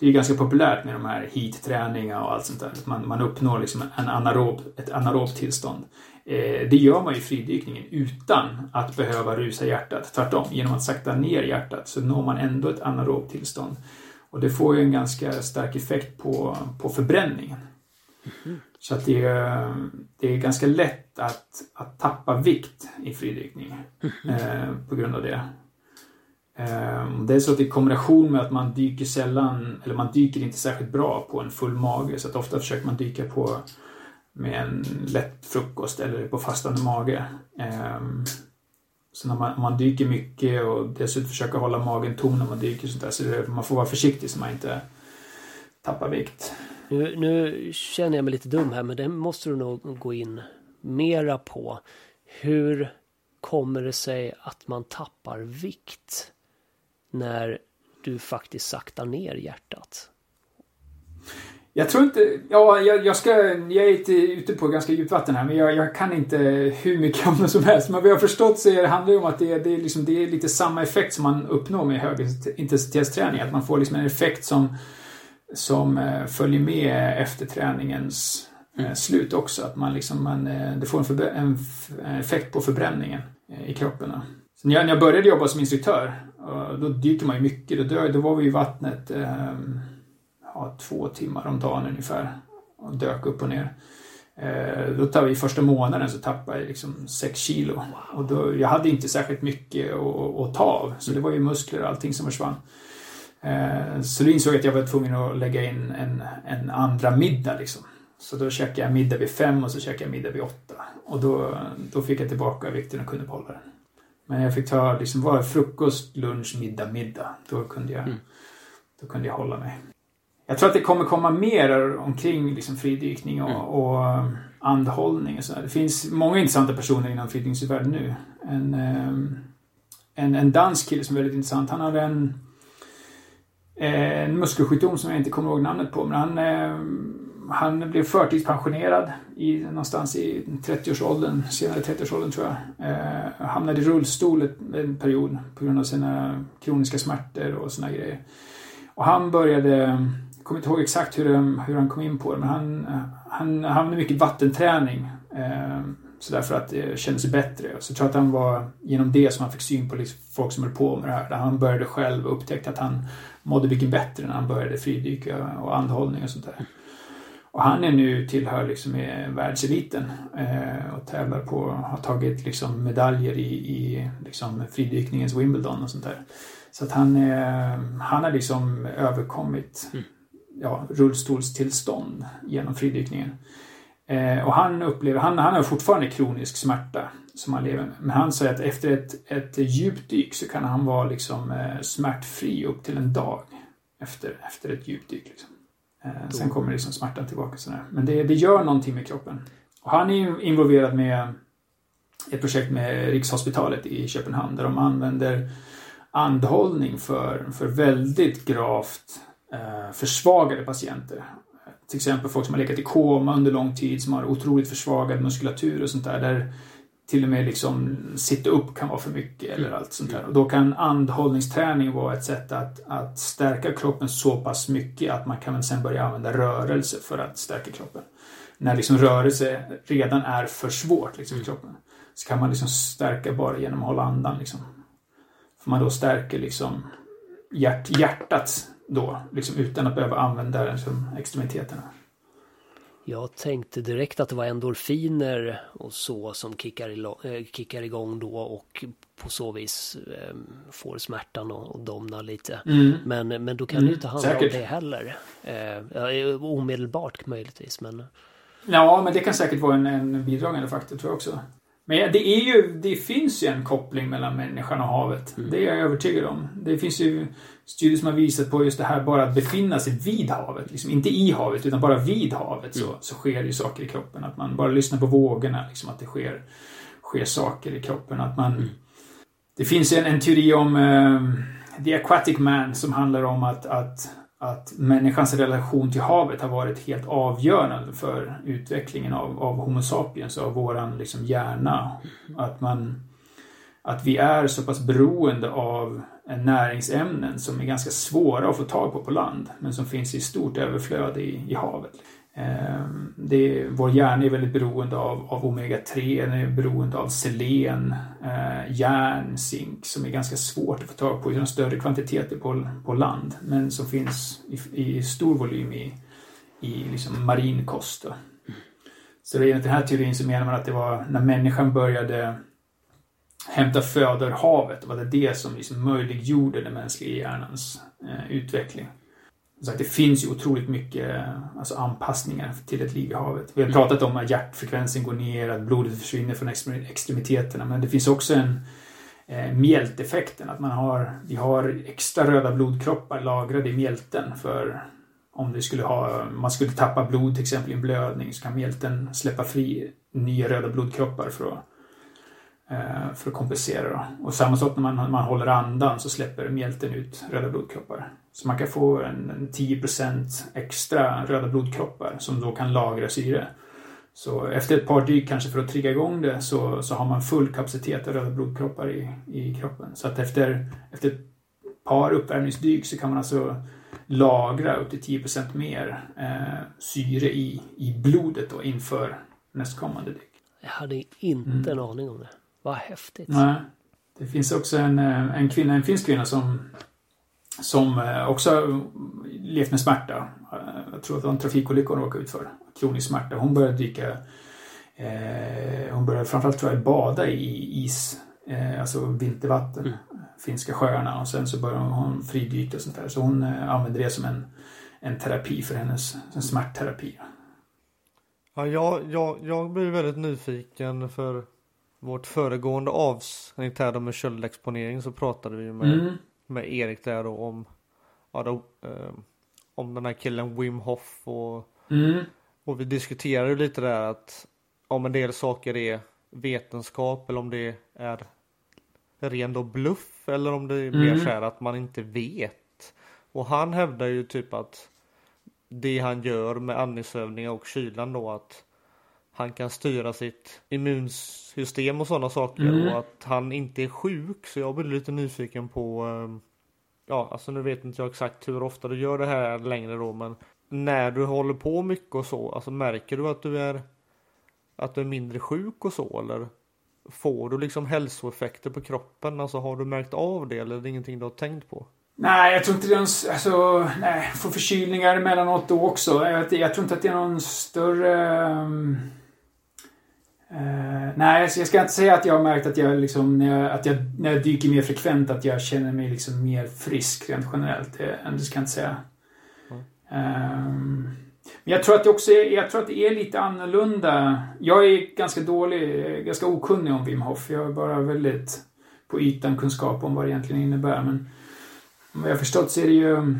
det är ganska populärt med de här heat-träningar och allt sånt där. Man, man uppnår liksom en anaerob, ett anaerobt tillstånd. Eh, det gör man i fridykningen utan att behöva rusa hjärtat. Tvärtom, genom att sakta ner hjärtat så når man ändå ett anaerobt tillstånd. Och det får ju en ganska stark effekt på, på förbränningen. Mm. Så att det är, det är ganska lätt att, att tappa vikt i fridykning mm. eh, på grund av det. Eh, det är så att i kombination med att man dyker sällan, eller man dyker inte särskilt bra på en full mage så att ofta försöker man dyka på med en lätt frukost eller på fastande mage. Eh, så när man, man dyker mycket och dessutom försöker hålla magen tom när man dyker sånt där, så det, man får vara försiktig så man inte tappar vikt. Nu, nu känner jag mig lite dum här men det måste du nog gå in mera på. Hur kommer det sig att man tappar vikt när du faktiskt saktar ner hjärtat? Jag tror inte, ja jag, jag, ska, jag är ute på ganska djupt vatten här men jag, jag, kan inte hur mycket om det som helst. Men vad jag har förstått så är det, handlar det om att det, det, är liksom, det är lite samma effekt som man uppnår med högintensitetsträning. Att man får liksom en effekt som, som eh, följer med efter träningens eh, mm. slut också. Att man liksom, man, eh, det får en, förbe- en, effekt på förbränningen i kroppen. Så när, jag, när jag började jobba som instruktör, då dyker man ju mycket. Då, då var vi i vattnet ja, två timmar om dagen ungefär. Och dök upp och ner. Eh, då tar vi första månaden så tappade jag liksom 6 kilo. Och då, jag hade inte särskilt mycket att, att ta av. Så det var ju muskler och allting som försvann. Eh, så då insåg jag att jag var tvungen att lägga in en, en andra middag liksom. Så då käkade jag middag vid fem och så käkade jag middag vid åtta. Och då, då fick jag tillbaka vikten och kunde behålla den. Men jag fick ta liksom, var frukost, lunch, middag, middag. Då kunde jag, mm. då kunde jag hålla mig. Jag tror att det kommer komma mer omkring liksom fridykning och, mm. och um, andhållning och sådär. Det finns många intressanta personer inom fridykningsvärlden nu. En, um, en, en dansk kille som är väldigt intressant. Han hade en, en muskelsjukdom som jag inte kommer ihåg namnet på. Men han, um, han blev förtidspensionerad i, någonstans i 30-årsåldern, senare 30-årsåldern tror jag. Eh, hamnade i rullstol en period på grund av sina kroniska smärtor och såna grejer. Och han började kommer inte ihåg exakt hur, hur han kom in på det, men han, han hade mycket vattenträning. Eh, så därför att det kändes bättre. Så jag tror att han var genom det som han fick syn på liksom folk som höll på med det här. Där han började själv och upptäckte att han mådde mycket bättre när han började fridyka och andhållning och sånt där. Och han är nu tillhör liksom världseliten eh, och tävlar på, har tagit liksom medaljer i, i liksom fridykningens Wimbledon och sånt där. Så att han, eh, han har liksom överkommit mm ja, rullstolstillstånd genom fridykningen. Eh, och han upplever, han, han har fortfarande kronisk smärta som han lever med. Men han säger att efter ett, ett djupdyk så kan han vara liksom eh, smärtfri upp till en dag efter, efter ett djupdyk. Liksom. Eh, sen kommer liksom smärtan tillbaka. Sådär. Men det, det gör någonting med kroppen. Och han är involverad med ett projekt med Rikshospitalet i Köpenhamn där de använder andhållning för, för väldigt gravt försvagade patienter. Till exempel folk som har legat i koma under lång tid, som har otroligt försvagad muskulatur och sånt där. Där till och med liksom sitta upp kan vara för mycket eller allt sånt där. Och då kan andhållningsträning vara ett sätt att, att stärka kroppen så pass mycket att man kan sen börja använda rörelse för att stärka kroppen. När liksom rörelse redan är för svårt liksom, i kroppen. Så kan man liksom stärka bara genom att hålla andan. Liksom. För man då stärker liksom hjärt, hjärtats då, liksom utan att behöva använda liksom, extremiteterna. Jag tänkte direkt att det var endorfiner och så som kickar, i, äh, kickar igång då och på så vis äh, får smärtan att domna lite. Mm. Men, men då kan mm, det inte handla säkert. om det heller. Äh, omedelbart möjligtvis men... Ja, men det kan säkert vara en, en bidragande faktor tror jag också. Men det, är ju, det finns ju en koppling mellan människan och havet. Mm. Det är jag övertygad om. Det finns ju studier som har visat på just det här bara att befinna sig vid havet. Liksom inte i havet utan bara vid havet mm. så, så sker det ju saker i kroppen. Att man bara lyssnar på vågorna, liksom, att det sker, sker saker i kroppen. Att man, mm. Det finns en, en teori om uh, The Aquatic Man som handlar om att, att att människans relation till havet har varit helt avgörande för utvecklingen av, av Homo sapiens, av våran liksom hjärna. Att, man, att vi är så pass beroende av näringsämnen som är ganska svåra att få tag på på land, men som finns i stort överflöd i, i havet. Ehm, det, vår hjärna är väldigt beroende av, av omega-3, den är beroende av selen, eh, järn, zink som är ganska svårt att få tag på i de större kvantiteter på, på land men som finns i, i stor volym i, i liksom marin kost. Då. Så enligt den här teorin så menar man att det var när människan började hämta föda ur havet, var det det som liksom möjliggjorde den mänskliga hjärnans eh, utveckling. Så att det finns ju otroligt mycket alltså anpassningar till ett liv i havet. Vi har pratat om att hjärtfrekvensen går ner, att blodet försvinner från extremiteterna, men det finns också en eh, mjälteffekten, att man har, vi har extra röda blodkroppar lagrade i mjälten för om det skulle ha, man skulle tappa blod till exempel i en blödning så kan mjälten släppa fri nya röda blodkroppar för att, eh, för att kompensera. Då. Och samma sak när man, man håller andan så släpper mjälten ut röda blodkroppar. Så man kan få en, en 10% extra röda blodkroppar som då kan lagra syre. Så efter ett par dyk kanske för att trigga igång det så, så har man full kapacitet av röda blodkroppar i, i kroppen. Så att efter, efter ett par uppvärmningsdyk så kan man alltså lagra upp till 10% mer eh, syre i, i blodet då inför nästkommande dyk. Jag hade inte mm. en aning om det. Vad häftigt. Nej. Det finns också en, eh, en kvinna, en finsk kvinna som som eh, också levt med smärta. Eh, jag tror att det var en trafikolycka hon råkade ut för. Kronisk smärta. Hon började dyka eh, Hon började framförallt tror jag bada i is, eh, alltså vintervatten. Mm. Finska sjöarna och sen så började hon fridyka och sånt där. Så hon eh, använde det som en, en terapi för hennes en smärtterapi. Ja, jag, jag, jag blir väldigt nyfiken för vårt föregående avsnitt här med köldexponering så pratade vi med mm med Erik där då om, ja då, eh, om den här killen Wim Hof och, mm. och vi diskuterade lite där att om en del saker är vetenskap eller om det är ren då bluff eller om det är mm. mer så här att man inte vet. Och han hävdar ju typ att det han gör med andningsövningar och kylan då att han kan styra sitt immunsystem och sådana saker mm. och att han inte är sjuk. Så jag blir lite nyfiken på ehm, Ja, alltså nu vet inte jag exakt hur ofta du gör det här längre då, men när du håller på mycket och så, alltså märker du att du är att du är mindre sjuk och så eller får du liksom hälsoeffekter på kroppen? Alltså har du märkt av det eller är det ingenting du har tänkt på? Nej, jag tror inte det är någon, alltså, nej, får förkylningar emellanåt då också. Jag, jag tror inte att det är någon större um Uh, nej, alltså jag ska inte säga att jag har märkt att jag, liksom, när, jag, att jag, när jag dyker mer frekvent att jag känner mig liksom mer frisk rent generellt. Det, det ska jag inte säga. Mm. Uh, men jag tror att det också är, jag tror att det är lite annorlunda. Jag är ganska dålig, ganska okunnig om Wim Hof. Jag har bara väldigt på ytan kunskap om vad det egentligen innebär. Men vad jag har förstått så är det ju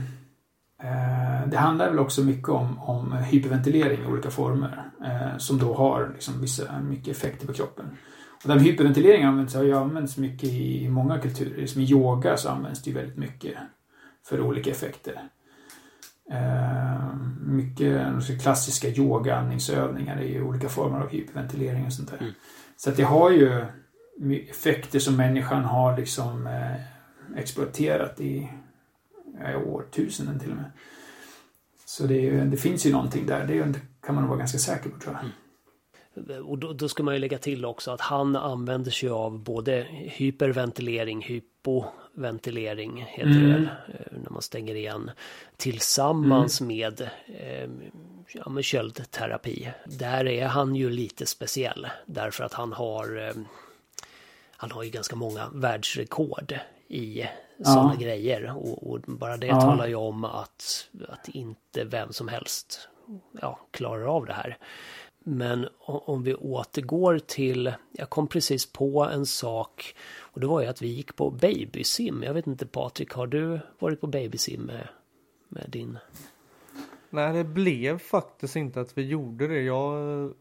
det handlar väl också mycket om, om hyperventilering i olika former eh, som då har liksom vissa, mycket effekter på kroppen. Och den hyperventileringen används, har ju använts mycket i många kulturer. Som I yoga så används det ju väldigt mycket för olika effekter. Eh, mycket klassiska yogaandningsövningar är ju olika former av hyperventilering och sånt där. Mm. Så att det har ju effekter som människan har liksom eh, exploaterat i ja, årtusenden till och med. Så det, är, det, finns ju någonting där, det kan man vara ganska säker på tror jag. Mm. Och då, då, ska man ju lägga till också att han använder sig av både hyperventilering, hypoventilering heter mm. det eh, när man stänger igen, tillsammans mm. med, eh, ja, med köldterapi. Där är han ju lite speciell därför att han har eh, han har ju ganska många världsrekord i sådana ja. grejer. Och, och, bara det ja. talar ju om att, att inte vem som helst ja, klarar av det här. Men om vi återgår till, jag kom precis på en sak och det var ju att vi gick på babysim. Jag vet inte Patrik, har du varit på babysim med, med din? Nej, det blev faktiskt inte att vi gjorde det. Jag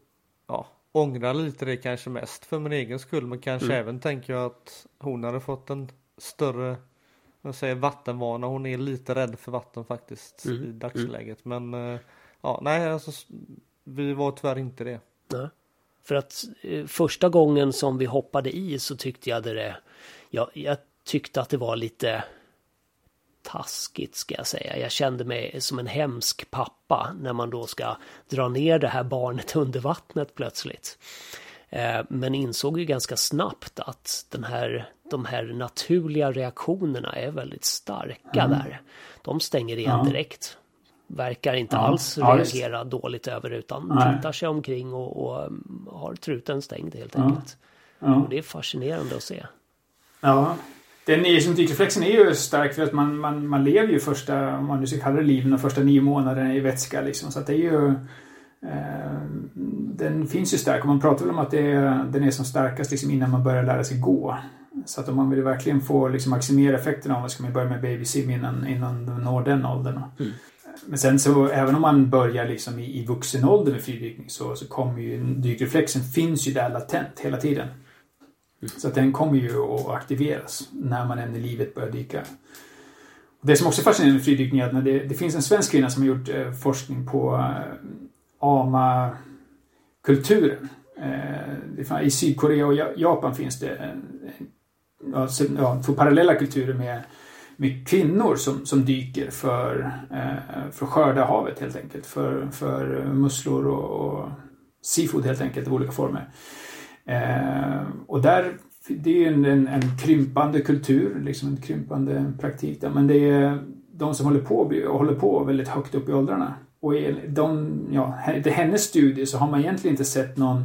ja, ångrar lite det kanske mest för min egen skull, men kanske mm. även tänker jag att hon hade fått en större jag säger vattenvana. Hon är lite rädd för vatten faktiskt mm. i dagsläget. Mm. Men eh, ja, nej, alltså, vi var tyvärr inte det. Nej. För att eh, första gången som vi hoppade i så tyckte jag det, jag, jag tyckte att det var lite taskigt ska jag säga. Jag kände mig som en hemsk pappa när man då ska dra ner det här barnet under vattnet plötsligt. Eh, men insåg ju ganska snabbt att den här, de här naturliga reaktionerna är väldigt starka mm. där. De stänger igen ja. direkt. verkar inte Ja, alls ja, reagera dåligt över utan Nej. tittar sig omkring och, och um, har truten stängd helt enkelt. Och det är fascinerande att se. Ja. Den sympatikreflexen är ju stark för att man, man, man lever ju första, om man nu ska kalla det liv, de första nio månaderna i vätska liksom. Så att det är ju... Eh, den finns ju stark och man pratar väl om att det är, den är som starkast liksom innan man börjar lära sig gå. Så att om man vill verkligen få liksom maximera effekterna av det ska man börja med babysim innan, innan man når den åldern. Mm. Men sen så även om man börjar liksom i, i vuxen ålder med fridykning så, så kommer ju dykreflexen finns ju där latent hela tiden. Så att den kommer ju att aktiveras när man än i livet börjar dyka. Och det som också är fascinerande med fridykning är att det, det finns en svensk kvinna som har gjort eh, forskning på eh, ama-kulturen. Eh, I Sydkorea och Ja- Japan finns det en, ja, får parallella kulturer med, med kvinnor som, som dyker för, eh, för att skörda havet helt enkelt. För, för musslor och, och seafood helt enkelt i olika former. Eh, och där, det är ju en, en, en krympande kultur, liksom en krympande praktik där. Men det är de som håller på, håller på väldigt högt upp i åldrarna. Och i de, ja, hennes studie så har man egentligen inte sett någon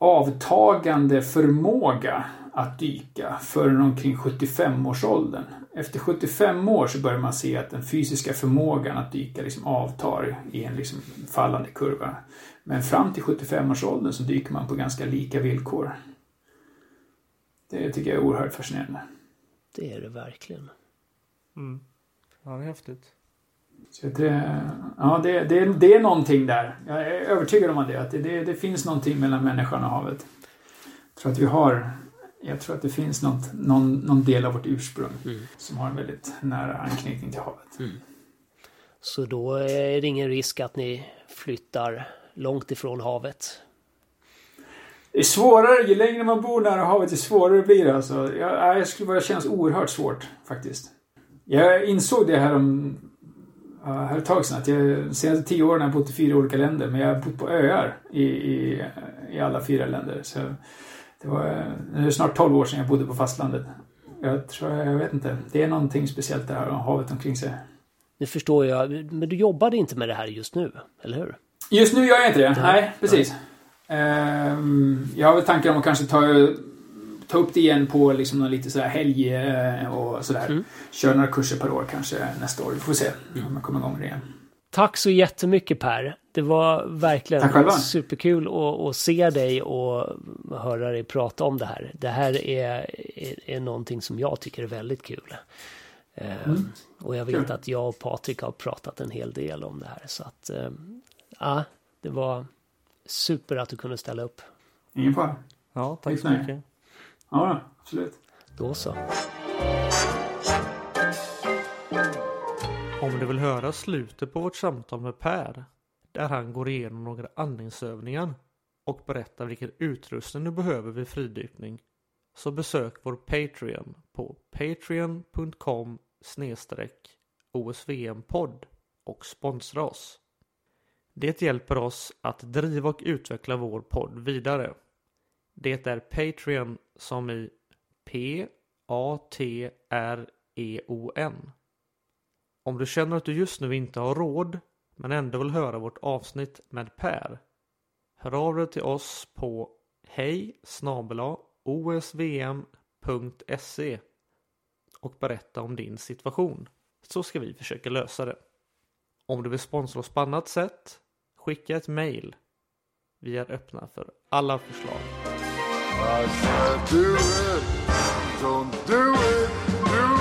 avtagande förmåga att dyka förrän omkring 75-årsåldern. Efter 75 år så börjar man se att den fysiska förmågan att dyka liksom avtar i en liksom fallande kurva. Men fram till 75-årsåldern så dyker man på ganska lika villkor. Det tycker jag är oerhört fascinerande. Det är det verkligen. Mm. Ja, det är häftigt. Så det, ja, det, det, det är någonting där. Jag är övertygad om det. Att det, det, det finns någonting mellan människan och havet. Jag tror att vi har... Jag tror att det finns något, någon, någon del av vårt ursprung Mm. som har en väldigt nära anknytning till havet. Så då är det ingen risk att ni flyttar långt ifrån havet. Det är svårare, ju längre man bor nära havet, ju svårare blir det. Alltså. Jag, jag skulle bara kännas oerhört svårt faktiskt. Jag insåg det här om här ett tag sedan. Att jag, de senaste tio åren har jag bott i fyra olika länder. Men jag har bott på öar i, i, i alla fyra länder. Så det var det är snart 12 år sedan jag bodde på fastlandet. Jag tror, jag vet inte. Det är någonting speciellt där, havet omkring sig. Det förstår jag, men du jobbade inte med det här just nu, eller hur? Just nu gör jag inte det. Nej, precis. Ehm, jag har väl tankar om att kanske ta, ta upp det igen på liksom någon lite sådär helg eh, och sådär. Mm. Köra några kurser per år kanske nästa år. Vi får se om jag kommer igång med det igen. Tack så jättemycket Per. Det var verkligen superkul att, att se dig och höra dig prata om det här. Det här är, är, är någonting som jag tycker är väldigt kul. Eh, Och jag vet Mm. Kul. att jag och Patrik har pratat en hel del om det här. Så att, eh, ja, det var super att du kunde ställa upp. Ingen fara. Ja, tack så mycket. Ja, absolut. Då så. Om du vill höra slutet på vårt samtal med Per, där han går igenom några andningsövningar och berättar vilken utrustning du behöver vid fridykning, så besök vår Patreon på patreon.com osvmpodd och sponsra oss. Det hjälper oss att driva och utveckla vår podd vidare. Det är Patreon som i P-A-T-R-E-O-N. Om du känner att du just nu inte har råd men ändå vill höra vårt avsnitt med Per. Hör av dig till oss på hej osvm.se och berätta om din situation så ska vi försöka lösa det. Om du vill sponsra oss på annat sätt, skicka ett mail. Vi är öppna för alla förslag. I said do it, don't do it, do it